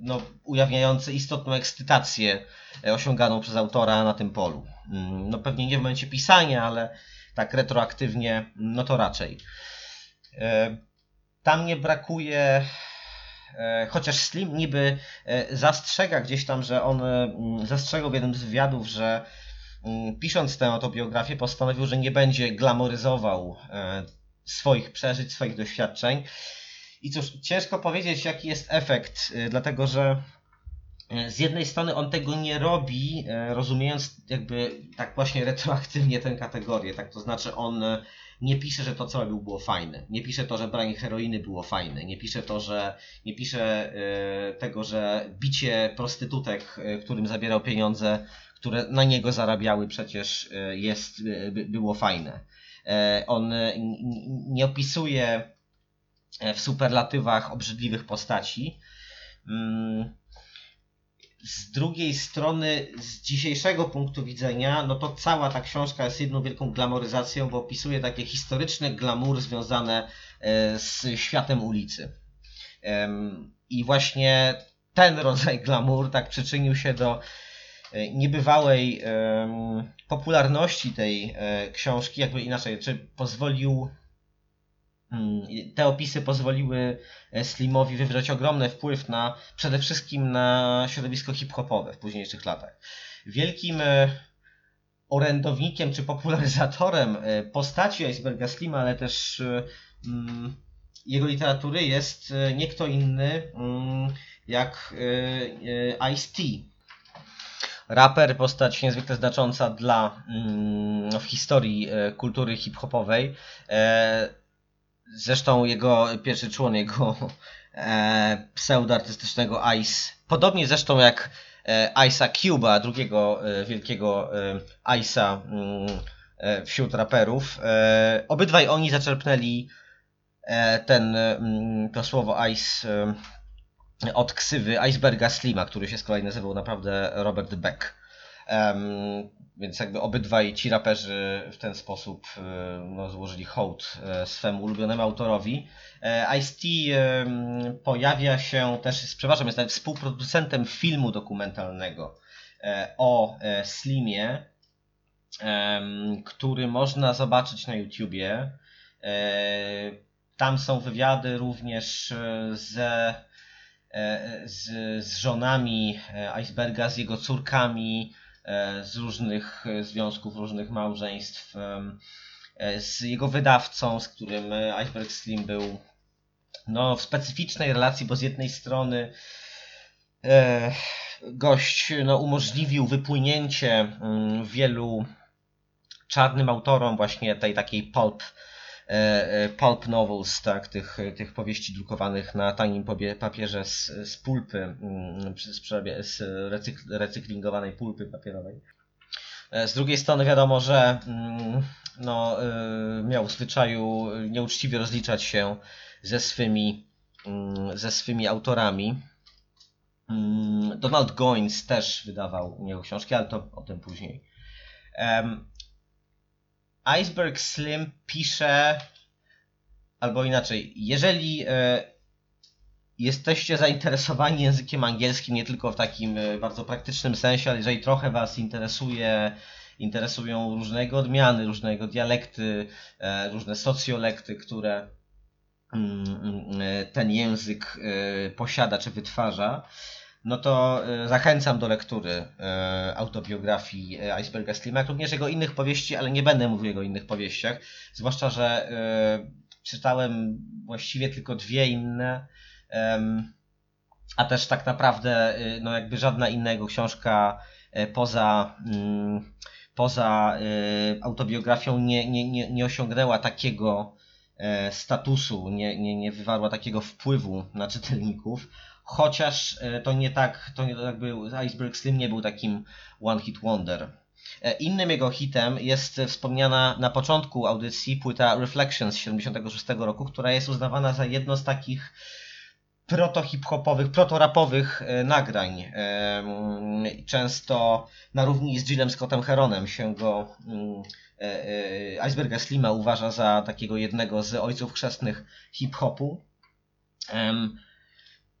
no, ujawniający istotną ekscytację osiąganą przez autora na tym polu. Mm, No pewnie nie w momencie pisania, ale tak retroaktywnie, no to raczej. Tam nie brakuje, chociaż Slim niby zastrzega gdzieś tam, że on zastrzegał w jednym z wywiadów, że pisząc tę autobiografię postanowił, że nie będzie glamoryzował e, swoich przeżyć, swoich doświadczeń. I cóż, ciężko powiedzieć, jaki jest efekt, y, dlatego że y, z jednej strony on tego nie robi, rozumiejąc jakby tak właśnie retroaktywnie tę kategorię, tak to znaczy on nie pisze, że to co robił było fajne, nie pisze to, że branie heroiny było fajne, nie pisze to, że nie pisze tego, że bicie prostytutek, którym zabierał pieniądze, które na niego zarabiały przecież y, jest, by- było fajne. E, On nie opisuje e, w superlatywach obrzydliwych postaci. Mm, Z drugiej strony, z dzisiejszego punktu widzenia, no to cała ta książka jest jedną wielką glamoryzacją, bo opisuje takie historyczne glamour związane e, z światem ulicy. I właśnie ten rodzaj glamour tak przyczynił się do e, niebywałej em, popularności tej e, książki, jakby inaczej, czy pozwolił Mm, Te opisy pozwoliły e, Slimowi wywrzeć ogromny wpływ na przede wszystkim na środowisko hip-hopowe w późniejszych latach. Wielkim e, orędownikiem czy popularyzatorem e, postaci Iceberga Slima, ale też e, mm, jego literatury jest e, nie kto inny mm, jak e, e, Ice-T. Raper, postać niezwykle znacząca dla mm, w historii e, kultury hip-hopowej. E, Zresztą jego pierwszy człon jego e, pseudoartystycznego Ice, podobnie zresztą jak Ice'a Cuba, drugiego wielkiego Ice'a mm, wśród raperów. Obydwaj oni zaczerpnęli ten, mm, to słowo Ice od ksywy Iceberga Slima, który się z kolei nazywał naprawdę Robert Beck. Em, więc jakby obydwaj ci raperzy w ten sposób e, no, złożyli hołd e, swemu ulubionemu autorowi. E, Ice-T pojawia się też, przepraszam, jest nawet współproducentem filmu dokumentalnego o Slimie, który można zobaczyć na YouTubie. Tam są wywiady również ze, z, z żonami e, Iceberga, z jego córkami, e, z różnych e, związków, różnych małżeństw, e, z jego wydawcą, z którym e, Iceberg Slim był no, w specyficznej relacji, bo z jednej strony e, gość no, umożliwił wypłynięcie mm, wielu czarnym autorom właśnie tej takiej pulp, e, e, pulp novels, tak, tych, tych powieści drukowanych na tanim papierze z, z pulpy, mm, z, z recykl, recyklingowanej pulpy papierowej. E, Z drugiej strony wiadomo, że mm, no, miał w zwyczaju nieuczciwie rozliczać się ze swymi, mm, ze swymi autorami. Donald Goins też wydawał u niego książki, ale to o tym później. Iceberg Slim pisze, albo inaczej, jeżeli e, jesteście zainteresowani językiem angielskim, nie tylko w takim e, bardzo praktycznym sensie, ale jeżeli trochę Was interesuje, interesują różnego odmiany, różnego dialekty, e, różne socjolekty, które mm, mm, ten język posiada czy wytwarza, no to e, zachęcam do lektury e, autobiografii e, Iceberga Slima, jak również jego innych powieści, ale nie będę mówił jego innych powieściach, zwłaszcza, że czytałem właściwie tylko dwie inne, a też tak naprawdę no jakby żadna inna jego książka poza, mm, poza autobiografią nie, nie, nie, nie osiągnęła takiego e, statusu, nie, nie, nie wywarła takiego wpływu na czytelników, chociaż e, to nie tak, to był, Iceberg Slim nie był takim one hit wonder. E, Innym jego hitem jest wspomniana na początku audycji płyta Reflections z 76 roku, która jest uznawana za jedno z takich proto-hip-hopowych, proto-rapowych e, nagrań. Często na równi z Jillem Scottem Heronem się go Iceberga Slima uważa za takiego jednego z ojców chrzestnych hip-hopu.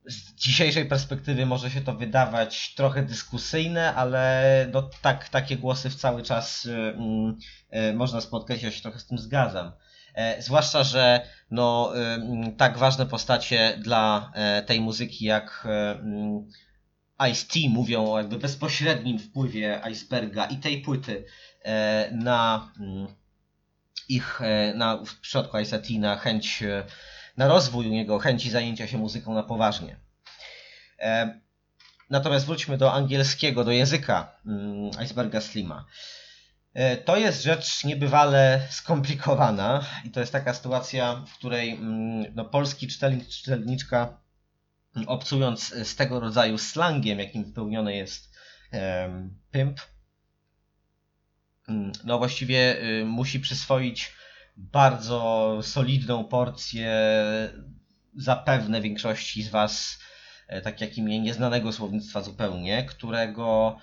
Z dzisiejszej perspektywy może się to wydawać trochę dyskusyjne, ale no, tak, takie głosy w cały czas e, mm, e, można spotkać, ja się trochę z tym zgadzam. E, Zwłaszcza, że no, tak ważne postacie dla e, tej muzyki jak e, mm, Ice-T mówią o jakby bezpośrednim wpływie Iceberga i tej płyty na mm, ich, na, w przypadku Ice-T na chęć, na rozwój u niego, chęci zajęcia się muzyką na poważnie. E, Natomiast wróćmy do angielskiego, do języka mm, Iceberga Slima. E, To jest rzecz niebywale skomplikowana i to jest taka sytuacja, w której mm, no, polski czytelnik, czytelniczka mm, obcując z tego rodzaju slangiem, jakim wypełniony jest em, pimp, no właściwie y, musi przyswoić bardzo solidną porcję zapewne większości z Was, e, tak jak i mnie, nieznanego słownictwa zupełnie, którego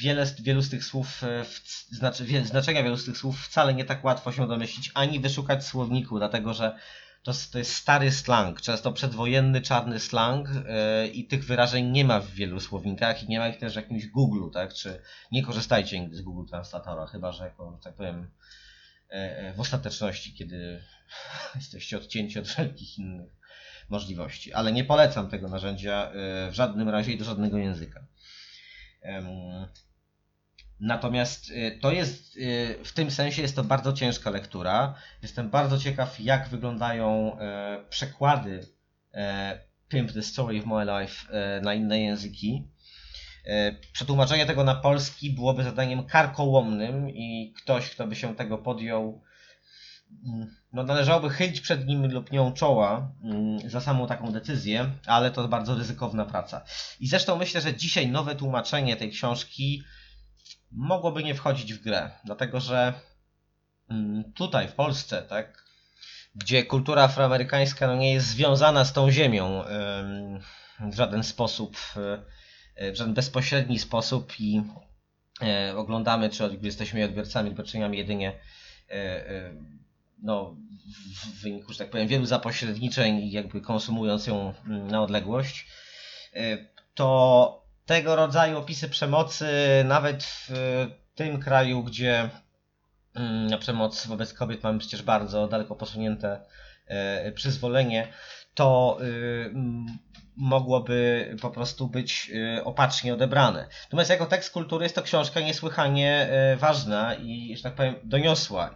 wiele, wielu z tych słów, e, znaczy, znaczenia wielu z tych słów wcale nie tak łatwo się domyślić, ani wyszukać słowniku, dlatego że to, to jest stary slang, często przedwojenny czarny slang e, i tych wyrażeń nie ma w wielu słownikach i nie ma ich też w jakimś Google, tak? Czy nie korzystajcie nigdy z Google Translatora, chyba że jako, tak powiem, w ostateczności, kiedy jesteście odcięci od wszelkich innych możliwości. Ale nie polecam tego narzędzia e, w żadnym razie i do żadnego języka. Natomiast to jest, w tym sensie jest to bardzo ciężka lektura. Jestem bardzo ciekaw, jak wyglądają e, przekłady e, Pimp the Story of My Life e, na inne języki. E, Przetłumaczenie tego na polski byłoby zadaniem karkołomnym i ktoś, kto by się tego podjął, mm, no należałoby chylić przed nim lub nią czoła mm, za samą taką decyzję, ale to bardzo ryzykowna praca. I zresztą myślę, że dzisiaj nowe tłumaczenie tej książki mogłoby nie wchodzić w grę, dlatego że mm, tutaj w Polsce, tak, gdzie kultura afroamerykańska no, nie jest związana z tą ziemią em, w żaden sposób, e, w żaden bezpośredni sposób i e, oglądamy, czy jesteśmy odbiorcami, odbiorczyniami jedynie e, e, no, w- wyniku, że tak powiem, wielu zapośredniczeń i jakby konsumując ją mm, na odległość, e, to tego rodzaju opisy przemocy, nawet w tym kraju, gdzie mm, przemoc wobec kobiet mamy przecież bardzo daleko posunięte e, przyzwolenie, to y, mogłoby po prostu być y, opacznie odebrane. Natomiast jako tekst kultury jest to książka niesłychanie e, ważna i, że tak powiem, doniosła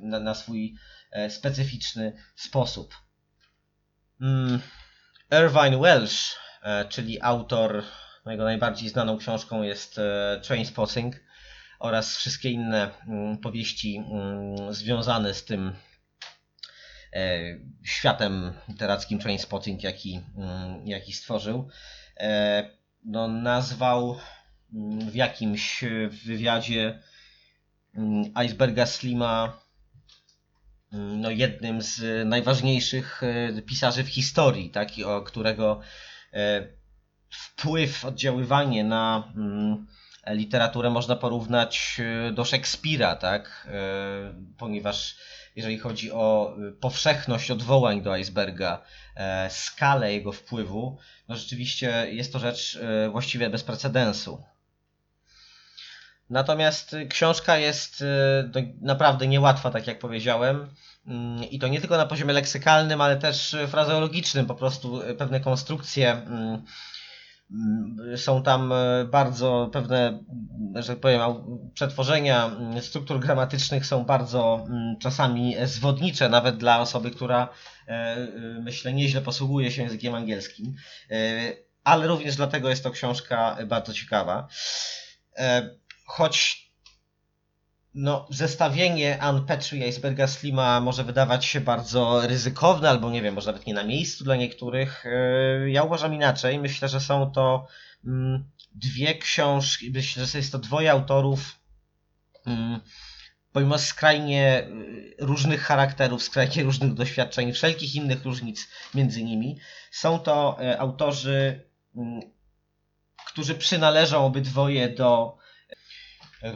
na, na swój e, specyficzny sposób. Mm, Irvine Welsh, e, czyli autor, jego najbardziej znaną książką jest e, Trainspotting oraz wszystkie inne mm, powieści mm, związane z tym światem literackim Trainspotting, jaki, mm, jaki stworzył. E, No, nazwał mm, w jakimś wywiadzie mm, Iceberga Slima no, jednym z najważniejszych e, pisarzy w historii, taki, o którego e, wpływ, oddziaływanie na literaturę można porównać e, do Szekspira, tak? E, Ponieważ jeżeli chodzi o e, powszechność odwołań do Iceberga, e, skalę jego wpływu, no rzeczywiście jest to rzecz e, właściwie bez precedensu. Natomiast y, książka jest y, do- naprawdę niełatwa, tak jak powiedziałem. Mm, I to nie tylko na poziomie leksykalnym, ale też y, frazeologicznym. Po prostu y, pewne konstrukcje mm, są tam y, bardzo pewne, mm, że tak powiem, przetworzenia mm, struktur gramatycznych są bardzo mm, czasami zwodnicze, nawet dla osoby, która e, y, myślę nieźle posługuje się językiem angielskim. E, Ale również dlatego jest to książka bardzo ciekawa. E, choć no, zestawienie Ann Petrie i Iceberga Slima może wydawać się bardzo ryzykowne, albo nie wiem, może nawet nie na miejscu dla niektórych. E, ja uważam inaczej. Myślę, że są to mm, dwie książki, myślę, że jest to dwoje autorów, mm, pomimo skrajnie y, różnych charakterów, skrajnie różnych doświadczeń, wszelkich innych różnic między nimi, są to e, autorzy, mm, którzy przynależą obydwoje do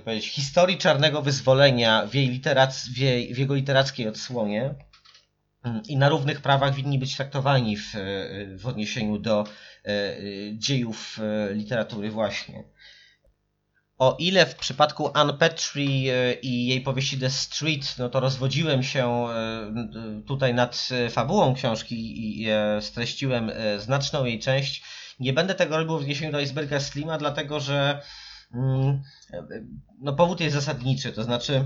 powiedzieć, historii czarnego wyzwolenia w, jej literac- w, jej, w jego literackiej odsłonie mm, i na równych prawach winni być traktowani w, w odniesieniu do e, dziejów e, literatury właśnie. O ile w przypadku Anne Petrie e, i jej powieści The Street, no to rozwodziłem się tutaj nad fabułą książki i streściłem znaczną jej część, nie będę tego robił w odniesieniu do Iceberga Slima, dlatego że no powód jest zasadniczy, to znaczy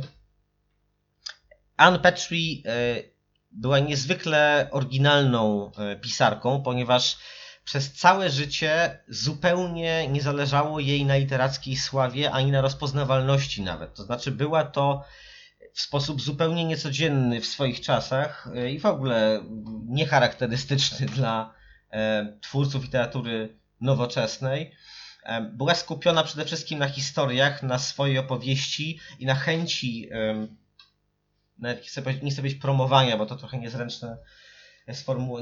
Anne Petrie e, była niezwykle oryginalną e, pisarką, ponieważ przez całe życie zupełnie nie zależało jej na literackiej sławie ani na rozpoznawalności nawet. To znaczy była to w sposób zupełnie niecodzienny w swoich czasach e, i w ogóle niecharakterystyczny dla twórców literatury nowoczesnej była skupiona przede wszystkim na historiach, na swojej opowieści i na chęci, nawet nie chcę, nie chcę powiedzieć promowania, bo to trochę niezręczne,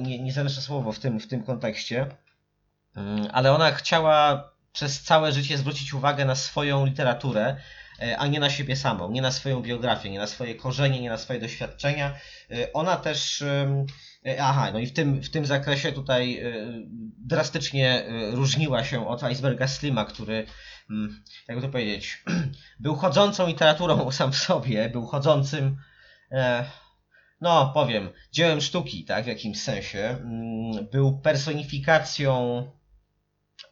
nie, niezręczne słowo w tym, w tym kontekście, ale ona chciała przez całe życie zwrócić uwagę na swoją literaturę, e, a nie na siebie samą, nie na swoją biografię, nie na swoje korzenie, nie na swoje doświadczenia. E, ona też E, aha, no i w tym, w tym zakresie tutaj e, drastycznie e, różniła się od Iceberga Slima, który, mm, jakby to powiedzieć, był chodzącą literaturą sam w sobie, był chodzącym, no powiem, dziełem sztuki, tak, w jakimś sensie. Mm, był personifikacją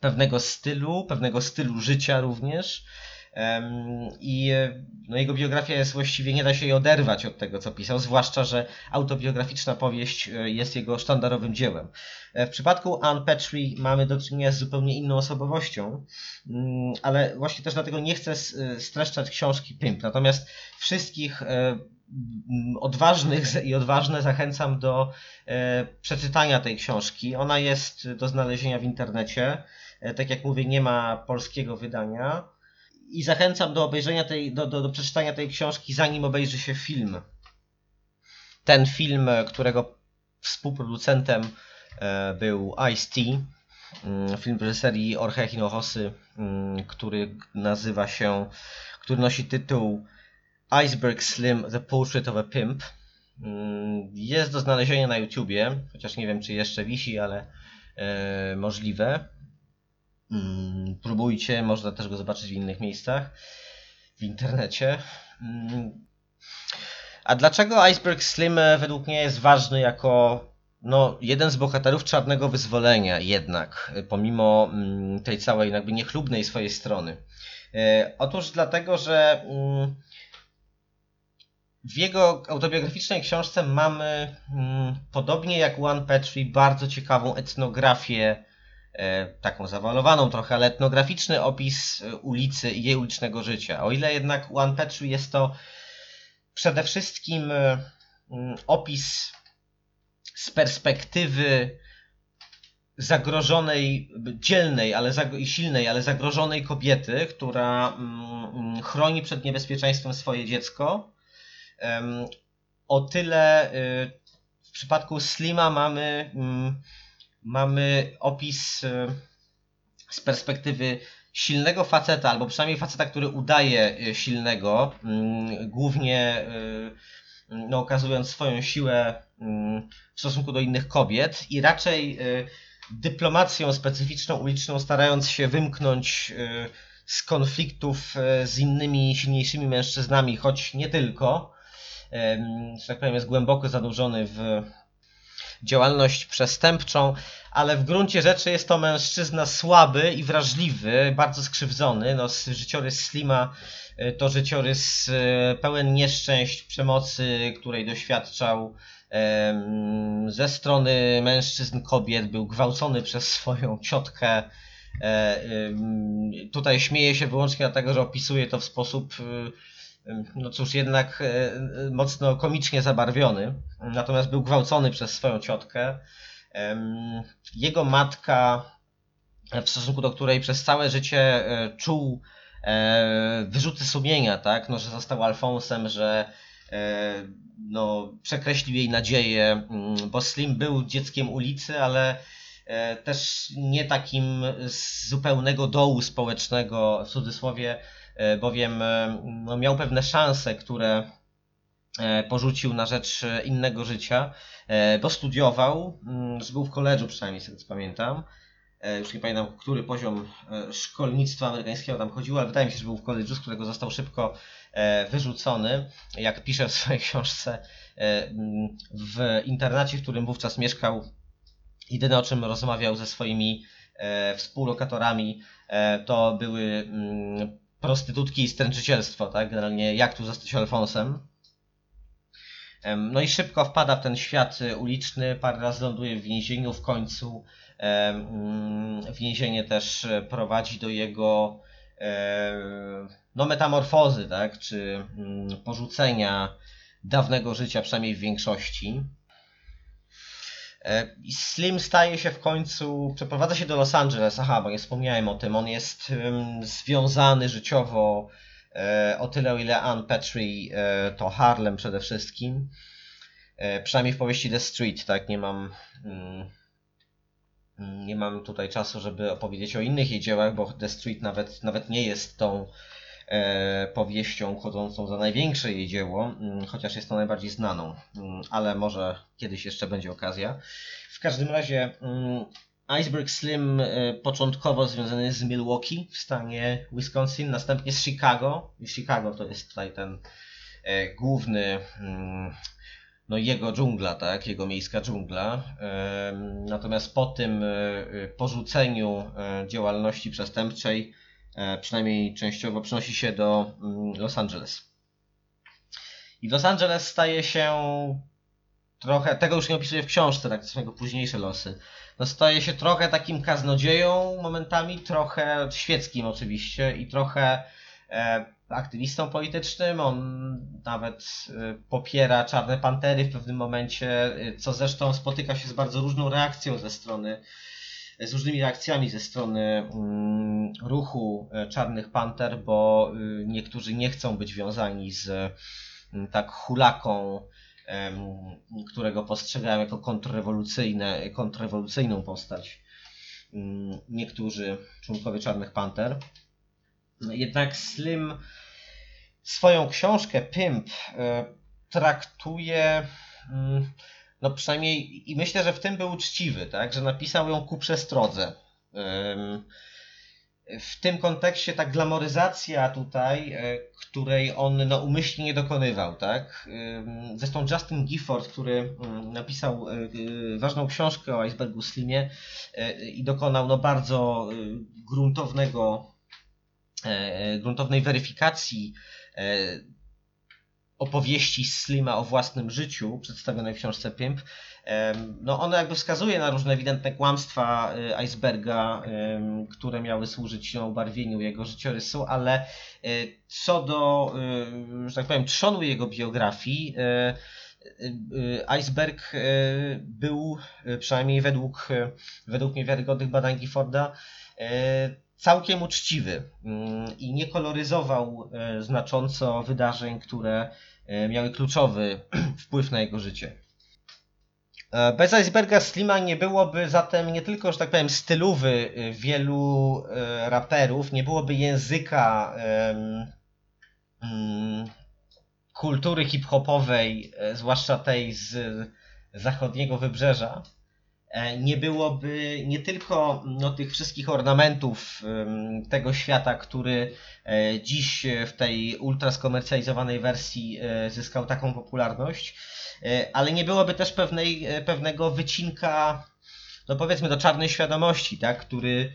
pewnego stylu, pewnego stylu życia również. I no, jego biografia jest właściwie, nie da się jej oderwać od tego, co pisał, zwłaszcza, że autobiograficzna powieść e, jest jego sztandarowym dziełem. E, w przypadku Anne Petrie mamy do czynienia z zupełnie inną osobowością, mm, ale właśnie też dlatego nie chcę e, streszczać książki Pimp. Natomiast wszystkich odważnych i odważne zachęcam do przeczytania tej książki. Ona jest do znalezienia w internecie. Tak jak mówię, nie ma polskiego wydania i zachęcam do obejrzenia tej, do, do, do przeczytania tej książki, zanim obejrzy się film. Ten film, którego współproducentem e, był Ice-T, mm, film reżyserii Jorge Hinojosa, mm, który nazywa się, który nosi tytuł Iceberg Slim The Portrait of a Pimp. Mm, jest do znalezienia na YouTubie, chociaż nie wiem czy jeszcze wisi, ale e, możliwe. Mm, próbujcie, można też go zobaczyć w innych miejscach w internecie. Mm. A dlaczego Iceberg Slim według mnie jest ważny jako no, jeden z bohaterów czarnego wyzwolenia jednak, pomimo mm, tej całej jakby niechlubnej swojej strony? E, otóż dlatego, że w jego autobiograficznej książce mamy, podobnie jak One Petrie, bardzo ciekawą etnografię taką zawalowaną trochę, ale etnograficzny opis e, ulicy i jej ulicznego życia. O ile jednak u Anne Petru jest to przede wszystkim e, mm, opis z perspektywy zagrożonej, dzielnej ale i silnej, ale zagrożonej kobiety, która mm, mm, chroni przed niebezpieczeństwem swoje dziecko. O tyle w przypadku Slima mamy mamy opis e, z perspektywy silnego faceta, albo przynajmniej faceta, który udaje e, silnego, mm, głównie e, no, okazując swoją siłę mm, w stosunku do innych kobiet i raczej dyplomacją specyficzną, uliczną, starając się wymknąć z konfliktów z innymi silniejszymi mężczyznami, choć nie tylko, że tak powiem, jest głęboko zanurzony w działalność przestępczą, ale w gruncie rzeczy jest to mężczyzna słaby i wrażliwy, bardzo skrzywdzony. No, życiorys Slima y, to życiorys y, pełen nieszczęść, przemocy, której doświadczał ze strony mężczyzn, kobiet, był gwałcony przez swoją ciotkę. E, tutaj śmieję się wyłącznie dlatego, że opisuje to w sposób y, no cóż, jednak mocno komicznie zabarwiony. Natomiast był gwałcony przez swoją ciotkę. Jego matka, w stosunku do której przez całe życie czuł wyrzuty sumienia, tak? No, że został Alfonsem, że no, przekreślił jej nadzieję, mm, bo Slim był dzieckiem ulicy, ale e, też nie takim z zupełnego dołu społecznego, w cudzysłowie, e, bowiem e, no, miał pewne szanse, które porzucił na rzecz innego życia, bo studiował, mm, był w koledżu przynajmniej, z tego co pamiętam, już nie pamiętam, który poziom szkolnictwa amerykańskiego tam chodziło, ale wydaje mi się, że był w koledżu, z którego został szybko wyrzucony. Jak pisze w swojej książce, E, w internacie, w którym wówczas mieszkał, jedyne o czym rozmawiał ze swoimi e, współlokatorami, e, to były mm, prostytutki i stręczycielstwo, tak? Generalnie jak tu zostać Alfonsem. No i szybko wpada w ten świat uliczny, parę razy ląduje w więzieniu, w końcu mm, więzienie też prowadzi do jego no, metamorfozy, tak? czy mm, porzucenia dawnego życia, przynajmniej w większości. E, Slim staje się w końcu, przeprowadza się do Los Angeles, aha, bo nie wspomniałem o tym, on jest związany życiowo e, o tyle, o ile Anne Petrie e, to Harlem przede wszystkim. Przynajmniej w powieści The Street, tak, nie mam... Mm, nie mam tutaj czasu, żeby opowiedzieć o innych jej dziełach, bo The Street nawet, nawet nie jest tą powieścią uchodzącą za największe jej dzieło, mm, chociaż jest to najbardziej znaną, mm, ale może kiedyś jeszcze będzie okazja. W każdym razie mm, Iceberg Slim e, początkowo związany z Milwaukee w stanie Wisconsin, następnie z Chicago. I Chicago to jest tutaj ten e, główny, no jego dżungla, tak, jego miejska dżungla. Natomiast po tym porzuceniu działalności przestępczej E, przynajmniej częściowo przenosi się do mm, Los Angeles. I Los Angeles staje się trochę, tego już nie opisuję w książce, tak, to są jego późniejsze losy. No staje się trochę takim kaznodzieją momentami, trochę świeckim oczywiście i trochę e, aktywistą politycznym. On nawet e, popiera Czarne Pantery w pewnym momencie, e, co zresztą spotyka się z bardzo różną reakcją ze strony z różnymi reakcjami ze strony mm, ruchu e, Czarnych Panter, bo y, niektórzy nie chcą być wiązani z mm, tak hulaką, którego postrzegają jako kontrrewolucyjne, kontrrewolucyjną postać mm, niektórzy członkowie Czarnych Panter. Jednak Slim swoją książkę Pimp e, traktuje no przynajmniej i myślę, że w tym był uczciwy, tak, że napisał ją ku przestrodze. W tym kontekście ta glamoryzacja tutaj, e, której on no, umyślnie nie dokonywał, tak? Zresztą Justin Gifford, który napisał e, e, ważną książkę o Icebergu Slimie i dokonał no, bardzo gruntownego, gruntownej weryfikacji opowieści Slima o własnym życiu, przedstawionej w książce Pimp, no ono jakby wskazuje na różne ewidentne kłamstwa y, Iceberga, które miały służyć ubarwieniu jego życiorysu, ale y, co do, y, że tak powiem, trzonu jego biografii, Iceberg był, przynajmniej według, według mnie wiarygodnych badań Gifforda, całkiem uczciwy mm, i nie koloryzował znacząco wydarzeń, które E, miały kluczowy wpływ na jego życie. E, bez Iceberga Slima nie byłoby zatem nie tylko, że tak powiem, stylowy e, wielu raperów, nie byłoby języka um, kultury hip-hopowej, zwłaszcza tej z zachodniego wybrzeża, nie byłoby nie tylko no, tych wszystkich ornamentów tego świata, który E, dziś w tej ultra skomercjalizowanej wersji e, zyskał taką popularność, e, ale nie byłoby też pewnej, pewnego wycinka, no powiedzmy do czarnej świadomości, tak, który,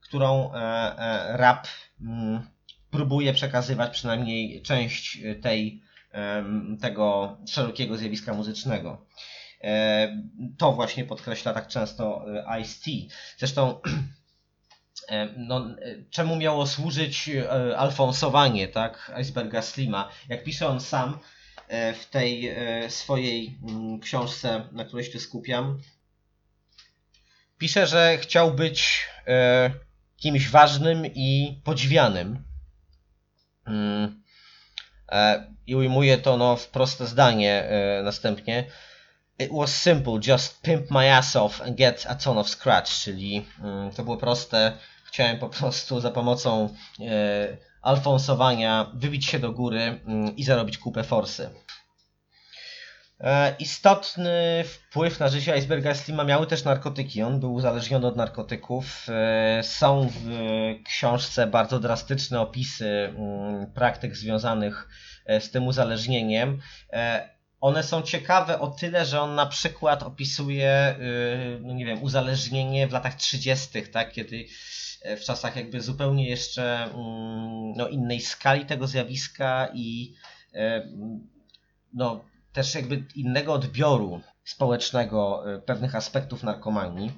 którą rap mm, próbuje przekazywać przynajmniej część tej, tego szerokiego zjawiska muzycznego. To właśnie podkreśla tak często Ice-T. Zresztą e, no, e, czemu miało służyć e, alfonsowanie, tak, Iceberga Slima. Jak pisze on sam e, w tej e, swojej mm, książce, na której się skupiam, pisze, że chciał być e, kimś ważnym i podziwianym. Mm, e, I ujmuje to no, w proste zdanie e, następnie. It was simple, just pimp my ass off and get a ton of scratch, czyli mm, to było proste. Chciałem po prostu za pomocą e, alfonsowania wybić się do góry mm, i zarobić kupę forsy. E, Istotny wpływ na życie Iceberga Slima miały też narkotyki. On był uzależniony od narkotyków. E, Są w książce bardzo drastyczne opisy mm, praktyk związanych e, z tym uzależnieniem. One są ciekawe o tyle, że on na przykład opisuje, y, no nie wiem, uzależnienie w latach 30., tak, kiedy e, w czasach jakby zupełnie jeszcze mm, no, innej skali tego zjawiska i e, no, też jakby innego odbioru społecznego e, pewnych aspektów narkomanii.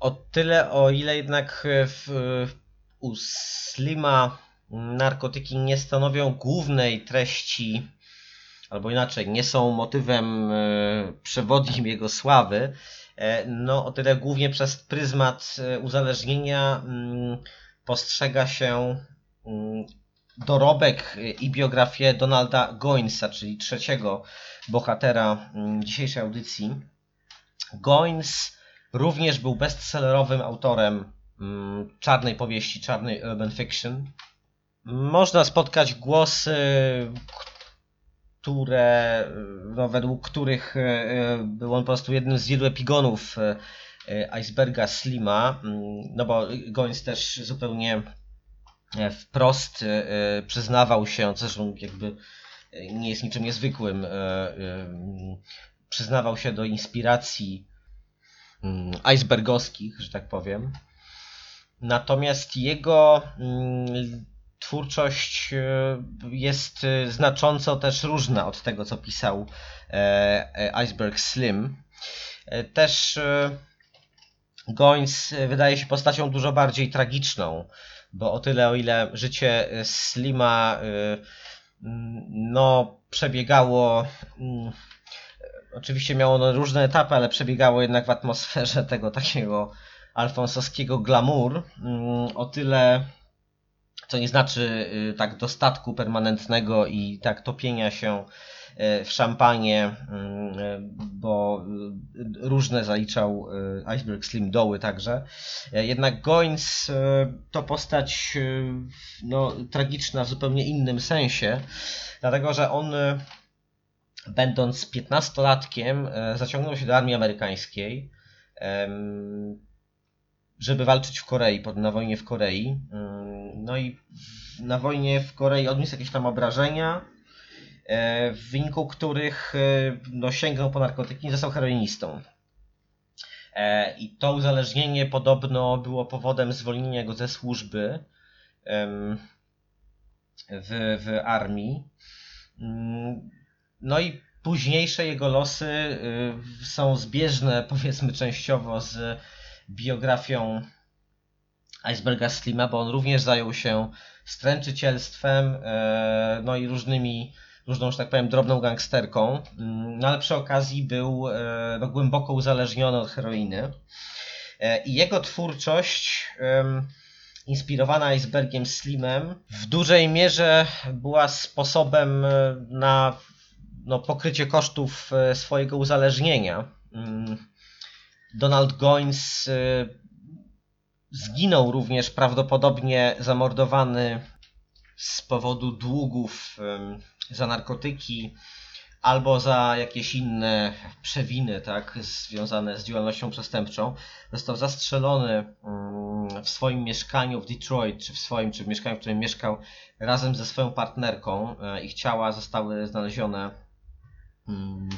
O tyle, o ile jednak w, u Slima narkotyki nie stanowią głównej treści, albo inaczej, nie są motywem e, przewodnim jego sławy, e, no o tyle głównie przez pryzmat e, uzależnienia mm, postrzega się mm, dorobek i biografię Donalda Goinsa, czyli trzeciego bohatera mm, dzisiejszej audycji. Goins również był bestsellerowym autorem czarnej powieści, czarnej urban fiction. Można spotkać głosy, które, no, według których e, e, był on po prostu jednym z wielu epigonów Iceberga Slima, mm, no bo Goins też zupełnie wprost przyznawał się, zresztą jakby nie jest niczym niezwykłym, mm, przyznawał się do inspiracji mm, icebergowskich, że tak powiem. Natomiast jego twórczość e, jest e, znacząco też różna od tego, co pisał e, Iceberg Slim. Też Goins wydaje się postacią dużo bardziej tragiczną, bo o tyle, o ile życie Slima no, przebiegało. Oczywiście miało ono różne etapy, ale przebiegało jednak w atmosferze tego takiego alfonsowskiego glamour. O tyle, co nie znaczy y, tak dostatku permanentnego i tak topienia się y, w szampanie, y, bo różne zaliczał Iceberg Slim doły także. Y, Jednak Goins to postać no, tragiczna w zupełnie innym sensie, dlatego że on będąc 15-latkiem e, zaciągnął się do armii amerykańskiej, żeby walczyć w Korei, pod- na wojnie w Korei. Mm, No i na wojnie w Korei odniósł jakieś tam obrażenia, e, w wyniku których e, no, sięgnął po narkotyki i został heroinistą. E, I to uzależnienie podobno było powodem zwolnienia go ze służby w, w armii. Mm, No i późniejsze jego losy y, są zbieżne, powiedzmy częściowo, z biografią Iceberga Slima, bo on również zajął się stręczycielstwem, e, no i różnymi, różną, że tak powiem, drobną gangsterką, Mm, no ale przy okazji był e, no, głęboko uzależniony od heroiny. E, I jego twórczość, inspirowana Icebergiem Slimem, w dużej mierze była sposobem na no, pokrycie kosztów swojego uzależnienia. Donald Goins e, zginął również prawdopodobnie zamordowany z powodu długów em, za narkotyki albo za jakieś inne przewiny, tak, związane z działalnością przestępczą. Został zastrzelony mm, w swoim mieszkaniu w Detroit, czy w swoim, czy w mieszkaniu, w którym mieszkał razem ze swoją partnerką. e, Ich ciała zostały znalezione mm,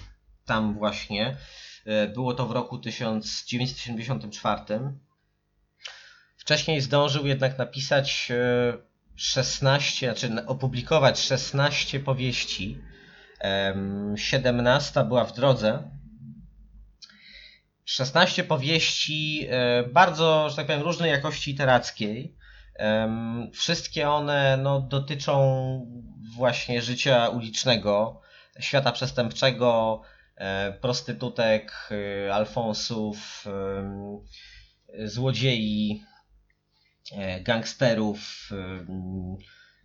tam właśnie. E, Było to w roku 1974. Wcześniej zdążył jednak napisać e, 16, znaczy na- opublikować 16 powieści. Em, 17 była w drodze. 16 powieści e, bardzo, że tak powiem, różnej jakości literackiej. Wszystkie one no, dotyczą właśnie życia ulicznego, świata przestępczego, e, prostytutek, e, alfonsów, em, złodziei, e, gangsterów,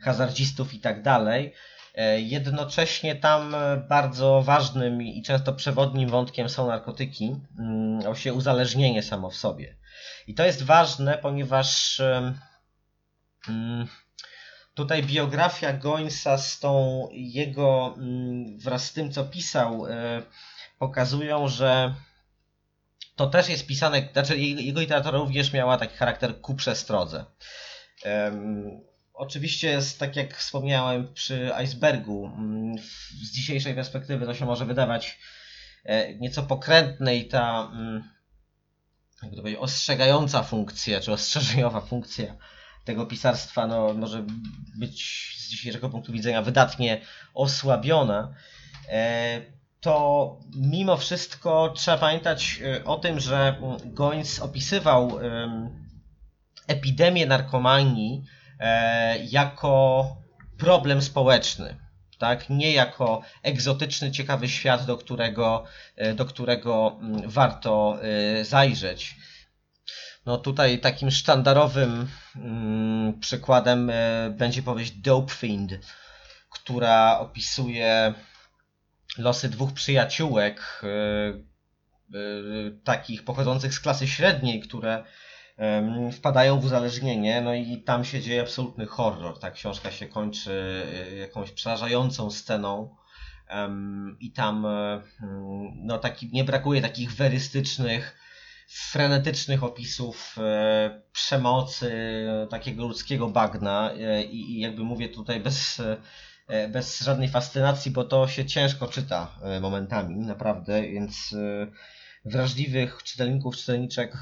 hazardzistów i tak dalej. E, Jednocześnie tam e, bardzo ważnym i często przewodnim wątkiem są narkotyki, mm, właśnie uzależnienie samo w sobie. I to jest ważne, ponieważ mm, tutaj biografia Gońsa z tą jego, mm, wraz z tym co pisał, e, pokazują, że to też jest pisane, znaczy jego literatura również miała taki charakter ku przestrodze. Em, Oczywiście jest, tak jak wspomniałem przy icebergu, mm, z dzisiejszej perspektywy to się może wydawać e, nieco pokrętne i ta mm, jak to powiedzieć, ostrzegająca funkcja, czy ostrzeżeniowa funkcja tego pisarstwa no, może być z dzisiejszego punktu widzenia wydatnie osłabiona, e, to mimo wszystko trzeba pamiętać e, o tym, że mm, Goins opisywał em, epidemię narkomanii e, jako problem społeczny. Tak? Nie jako egzotyczny, ciekawy świat, do którego, do którego mm, warto zajrzeć. No tutaj takim sztandarowym mm, przykładem e, będzie powieść Dope Fiend, która opisuje losy dwóch przyjaciółek, e, e, takich pochodzących z klasy średniej, które wpadają w uzależnienie, no i tam się dzieje absolutny horror. Ta książka się kończy jakąś przerażającą sceną. I tam mm, no, taki, nie brakuje takich werystycznych, frenetycznych opisów e, przemocy, takiego ludzkiego bagna. E, I, jakby mówię tutaj bez, e, bez żadnej fascynacji, bo to się ciężko czyta momentami, naprawdę, więc. Wrażliwych czytelników, czytelniczek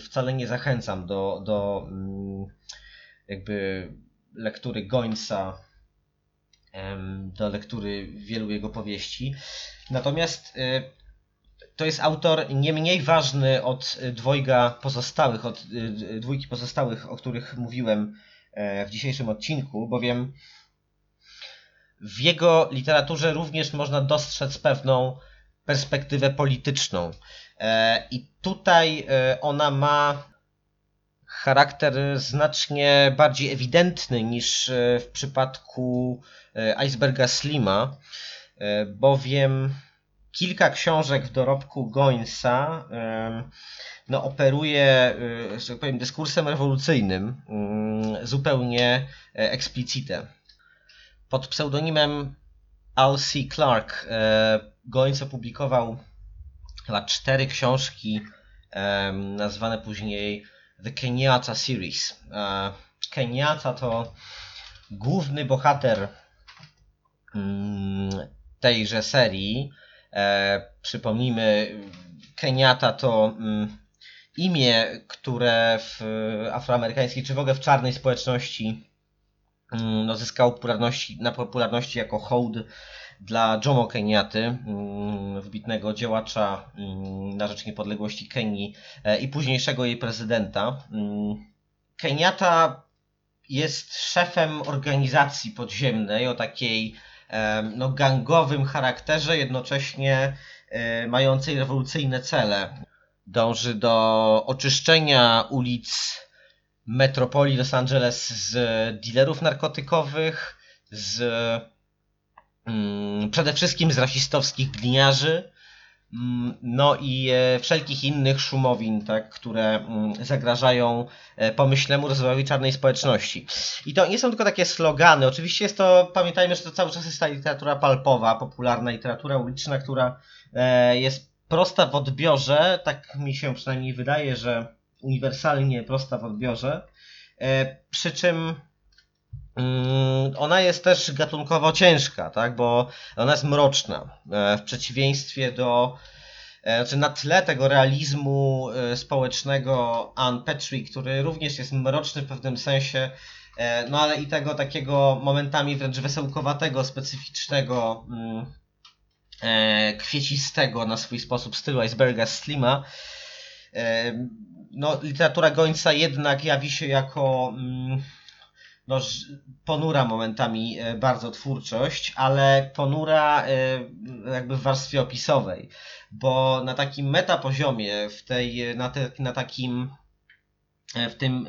wcale nie zachęcam do, do mm, jakby lektury Gońca, do lektury wielu jego powieści. Natomiast to jest autor nie mniej ważny od y, dwojga pozostałych, od y, y, dwójki pozostałych, o których mówiłem e, w dzisiejszym odcinku, bowiem w jego literaturze również można dostrzec pewną perspektywę polityczną. E, I tutaj e, ona ma charakter znacznie bardziej ewidentny niż w przypadku Iceberga Slima, bowiem kilka książek w dorobku Goinsa no, operuje, e, że tak powiem, dyskursem rewolucyjnym, mm, zupełnie e, explicite. Pod pseudonimem Al. Clark e, Goins opublikował chyba cztery książki nazwane później The Kenyatta Series. Kenyatta to główny bohater mm, tejże serii. E, przypomnijmy, Kenyatta to mm, imię, które w afroamerykańskiej czy w ogóle w czarnej społeczności mm, no, zyskało popularności, na popularności jako hołd dla Jomo Kenyaty, mm, wybitnego działacza na rzecz niepodległości Kenii e, i późniejszego jej prezydenta. Kenyatta jest szefem organizacji podziemnej o takiej no, gangowym charakterze, jednocześnie e, mającej rewolucyjne cele. Dąży do oczyszczenia ulic metropolii Los Angeles z dealerów narkotykowych, z mm, przede wszystkim z rasistowskich gliniarzy, no i e, wszelkich innych szumowin, tak, które mm, zagrażają e, pomyślnemu rozwojowi czarnej społeczności. I to nie są tylko takie slogany. Oczywiście jest to, pamiętajmy, że to cały czas jest ta literatura palpowa, popularna literatura uliczna, która e, jest prosta w odbiorze, tak mi się przynajmniej wydaje, że uniwersalnie prosta w odbiorze. Przy czym mm, ona jest też gatunkowo ciężka, tak? bo ona jest mroczna. E, w przeciwieństwie do, e, znaczy na tle tego realizmu e, społecznego Anne Petrie, który również jest mroczny w pewnym sensie, no ale i tego takiego momentami wręcz wesołkowatego, specyficznego mm, kwiecistego na swój sposób stylu Iceberga Slima, no, literatura Gońca jednak jawi się jako mm, no, ponura momentami e, bardzo twórczość, ale ponura e, jakby w warstwie opisowej, bo na takim metapoziomie, w tej, na, te, na takim w tym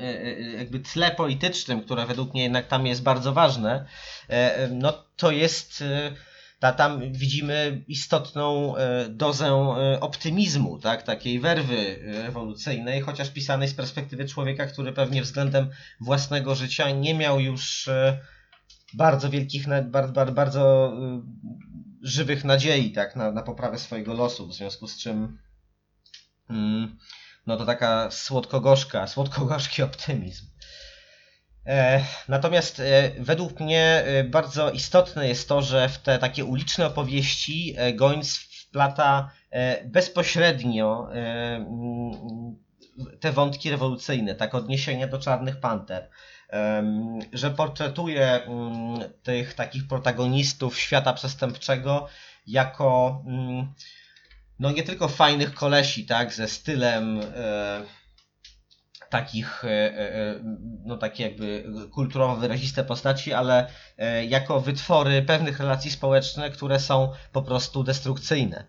jakby tle politycznym, które według mnie jednak tam jest bardzo ważne, no to jest ta, tam widzimy istotną dozę optymizmu, tak, takiej werwy rewolucyjnej, chociaż pisanej z perspektywy człowieka, który pewnie względem własnego życia nie miał już bardzo wielkich, bardzo, bardzo, bardzo żywych nadziei tak, na, na poprawę swojego losu, w związku z czym mm, no to taka słodko-gorzka, słodko-gorzki optymizm. E, natomiast e, według mnie e, bardzo istotne jest to, że w te takie uliczne opowieści Gońc wplata bezpośrednio te wątki rewolucyjne, tak odniesienia do Czarnych Panter, że portretuje tych takich protagonistów świata przestępczego jako no nie tylko fajnych kolesi, tak, ze stylem takich, e, e, no takie jakby kulturowo wyraziste postaci, ale e, jako wytwory pewnych relacji społecznych, które są po prostu destrukcyjne.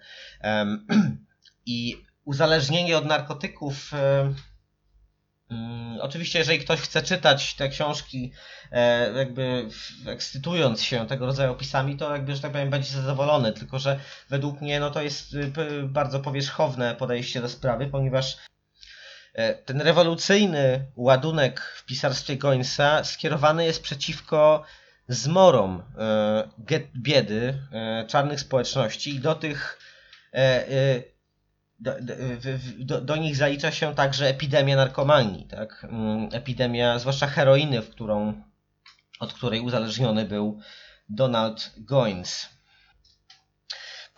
I uzależnienie od narkotyków Mm, oczywiście, jeżeli ktoś chce czytać te książki, e, jakby ekscytując się tego rodzaju opisami, to jakby, że tak powiem, będzie zadowolony. Tylko, że według mnie no, to jest y, bardzo powierzchowne podejście do sprawy, ponieważ e, ten rewolucyjny ładunek w pisarstwie Gońca skierowany jest przeciwko zmorom e, biedy czarnych społeczności i do tych do, do, do, nich zalicza się także epidemia narkomanii, tak? Mm, epidemia, zwłaszcza heroiny, w którą, od której uzależniony był Donald Goins.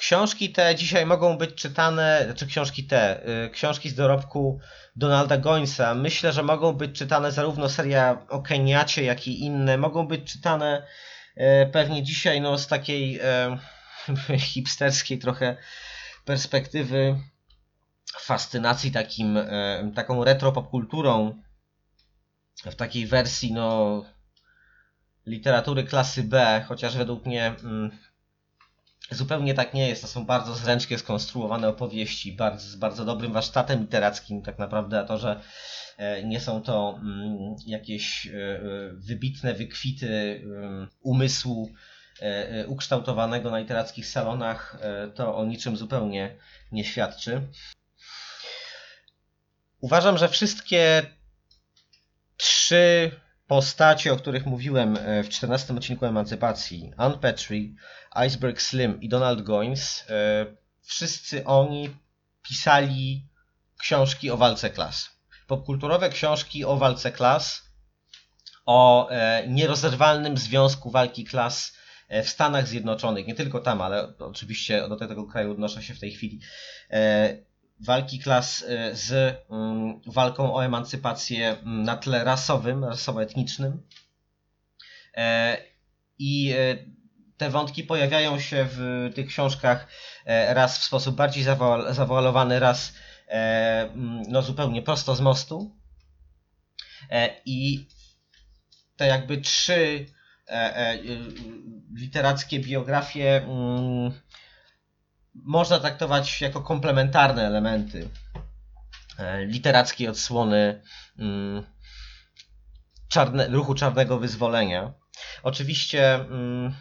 Książki te dzisiaj mogą być czytane, znaczy książki te, y, książki z dorobku Donalda Goinsa, myślę, że mogą być czytane zarówno seria o Keniacie, jak i inne, mogą być czytane y, pewnie dzisiaj no, z takiej e, hipsterskiej trochę perspektywy fascynacji takim, taką retro popkulturą. W takiej wersji no literatury klasy B, chociaż według mnie mm, zupełnie tak nie jest. To są bardzo zręcznie skonstruowane opowieści, bardzo, z bardzo dobrym warsztatem literackim tak naprawdę, a to, że e, nie są to mm, jakieś e, wybitne wykwity umysłu ukształtowanego na literackich salonach, to o niczym zupełnie nie świadczy. Uważam, że wszystkie trzy postacie, o których mówiłem e, w 14 odcinku Emancypacji, Ann Petrie, Iceberg Slim i Donald Goins, e, wszyscy oni pisali książki o walce klas. Popkulturowe książki o walce klas, o e, nierozerwalnym związku walki klas w Stanach Zjednoczonych, nie tylko tam, ale oczywiście do tego kraju odnoszę się w tej chwili walki klas y, z mm, walką o emancypację mm, na tle rasowym, rasowo-etnicznym. E, I e, te wątki pojawiają się w tych książkach e, raz w sposób bardziej zawoalowany, raz mm, no, zupełnie prosto z mostu. I te jakby trzy literackie biografie można traktować jako komplementarne elementy e, literackiej odsłony mm, czarne, ruchu czarnego wyzwolenia. Oczywiście mm,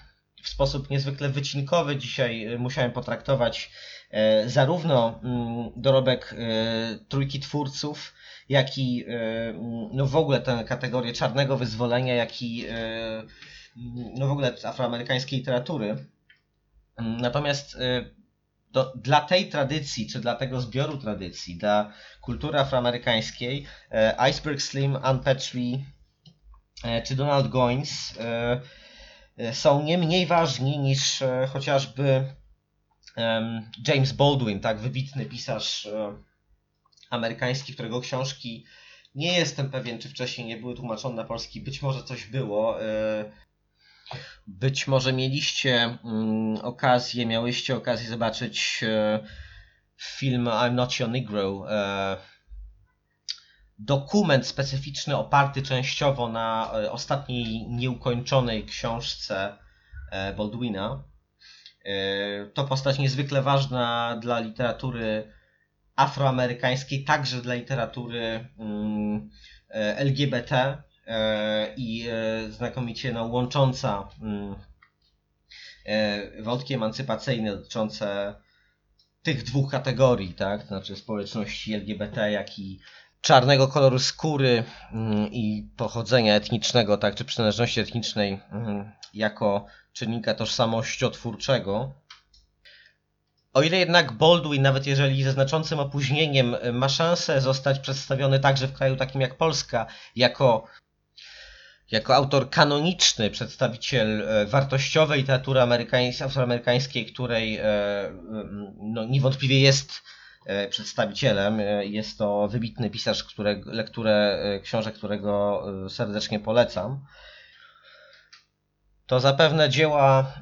w sposób niezwykle wycinkowy dzisiaj e, musiałem potraktować e, zarówno mm, dorobek trójki twórców, jak i no w ogóle tę kategorię czarnego wyzwolenia, jak i no w ogóle afroamerykańskiej literatury. Natomiast to dla tej tradycji, czy dla tego zbioru tradycji, dla kultury afroamerykańskiej, e, Iceberg Slim, Ann e, czy Donald Goins e, są nie mniej ważni niż chociażby James Baldwin, tak wybitny pisarz amerykański, którego książki nie jestem pewien, czy wcześniej nie były tłumaczone na polski, być może coś było. Być może mieliście mm, okazję, miałyście okazję zobaczyć e, film I'm Not Your Negro. E, dokument specyficzny oparty częściowo na e, ostatniej nieukończonej książce Baldwina. To postać niezwykle ważna dla literatury afroamerykańskiej, także dla literatury mm, LGBT i e, znakomicie no, łącząca mm, e, wątki emancypacyjne dotyczące tych dwóch kategorii, tak? Znaczy społeczności LGBT, jak i czarnego koloru skóry mm, i pochodzenia etnicznego, tak, czy przynależności etnicznej mm, jako czynnika tożsamościotwórczego. O ile jednak Baldwin, nawet jeżeli ze znaczącym opóźnieniem, ma szansę zostać przedstawiony także w kraju takim jak Polska, jako, jako autor kanoniczny, przedstawiciel e, wartościowej literatury amerykańskiej, afroamerykańskiej, której e, mm, no, niewątpliwie jest e, przedstawicielem. Jest to wybitny pisarz, którego, lekturę książek, którego serdecznie polecam. To zapewne dzieła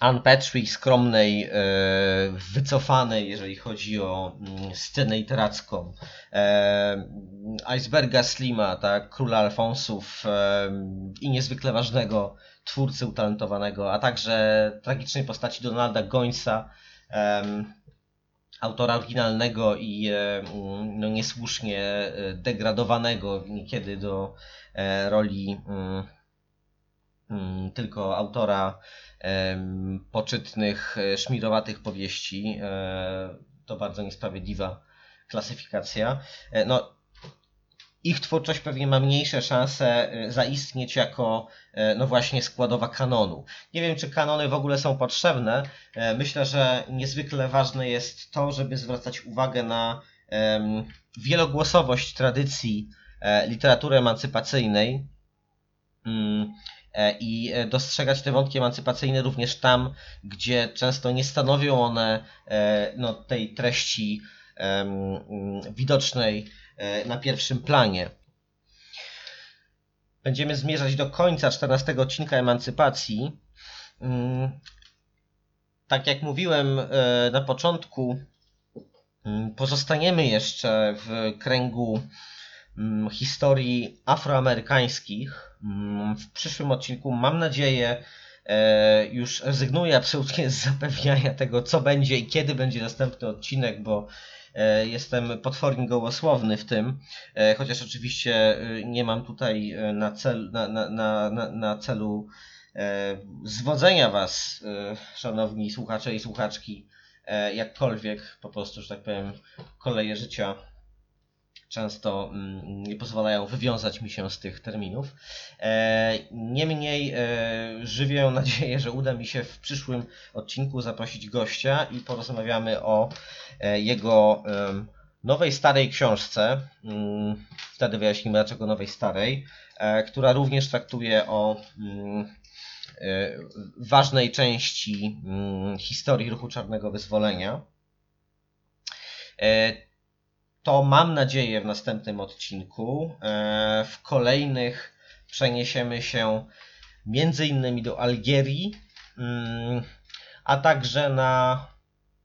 Anne Patrick, skromnej, e, wycofanej, jeżeli chodzi o mm, scenę literacką, e, Iceberga Slima, tak, króla Alfonsów e, i niezwykle ważnego twórcy utalentowanego, a także tragicznej postaci Donalda Gońca, autora oryginalnego i no, niesłusznie degradowanego niekiedy do roli mm, tylko autora poczytnych, e, szmirowatych powieści. E, To bardzo niesprawiedliwa klasyfikacja. E, No, ich twórczość pewnie ma mniejsze szanse zaistnieć jako no właśnie składowa kanonu. Nie wiem, czy kanony w ogóle są potrzebne. Myślę, że niezwykle ważne jest to, żeby zwracać uwagę na wielogłosowość tradycji literatury emancypacyjnej Mm, i e, dostrzegać te wątki emancypacyjne również tam, gdzie często nie stanowią one e, no, tej treści mm, widocznej e, na pierwszym planie. Będziemy zmierzać do końca 14 odcinka emancypacji. Mm, Tak jak mówiłem e, na początku, mm, pozostaniemy jeszcze w kręgu historii afroamerykańskich. Mm, W przyszłym odcinku, mam nadzieję, e, już rezygnuję absolutnie z zapewniania tego, co będzie i kiedy będzie następny odcinek, bo e, jestem potwornie gołosłowny w tym, e, chociaż oczywiście nie mam tutaj na, cel, na, na, na, na- celu zwodzenia Was, szanowni słuchacze i słuchaczki, jakkolwiek, po prostu, że tak powiem, koleje życia często mm, nie pozwalają wywiązać mi się z tych terminów. E, Niemniej e, żywię nadzieję, że uda mi się w przyszłym odcinku zaprosić gościa i porozmawiamy o e, jego nowej, starej książce. Mm, Wtedy wyjaśnimy dlaczego nowej, starej, która również traktuje o mm, ważnej części mm, historii ruchu czarnego wyzwolenia. To mam nadzieję w następnym odcinku. E, W kolejnych przeniesiemy się między innymi do Algierii, mm, a także na,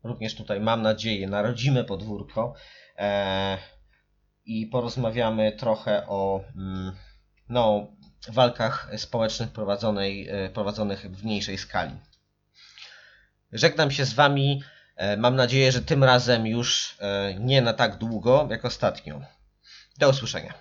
również tutaj mam nadzieję, na rodzime podwórko e, i porozmawiamy trochę o mm, no, walkach społecznych e, prowadzonych w mniejszej skali. Żegnam się z Wami. E, Mam nadzieję, że tym razem już e, nie na tak długo jak ostatnio. Do usłyszenia.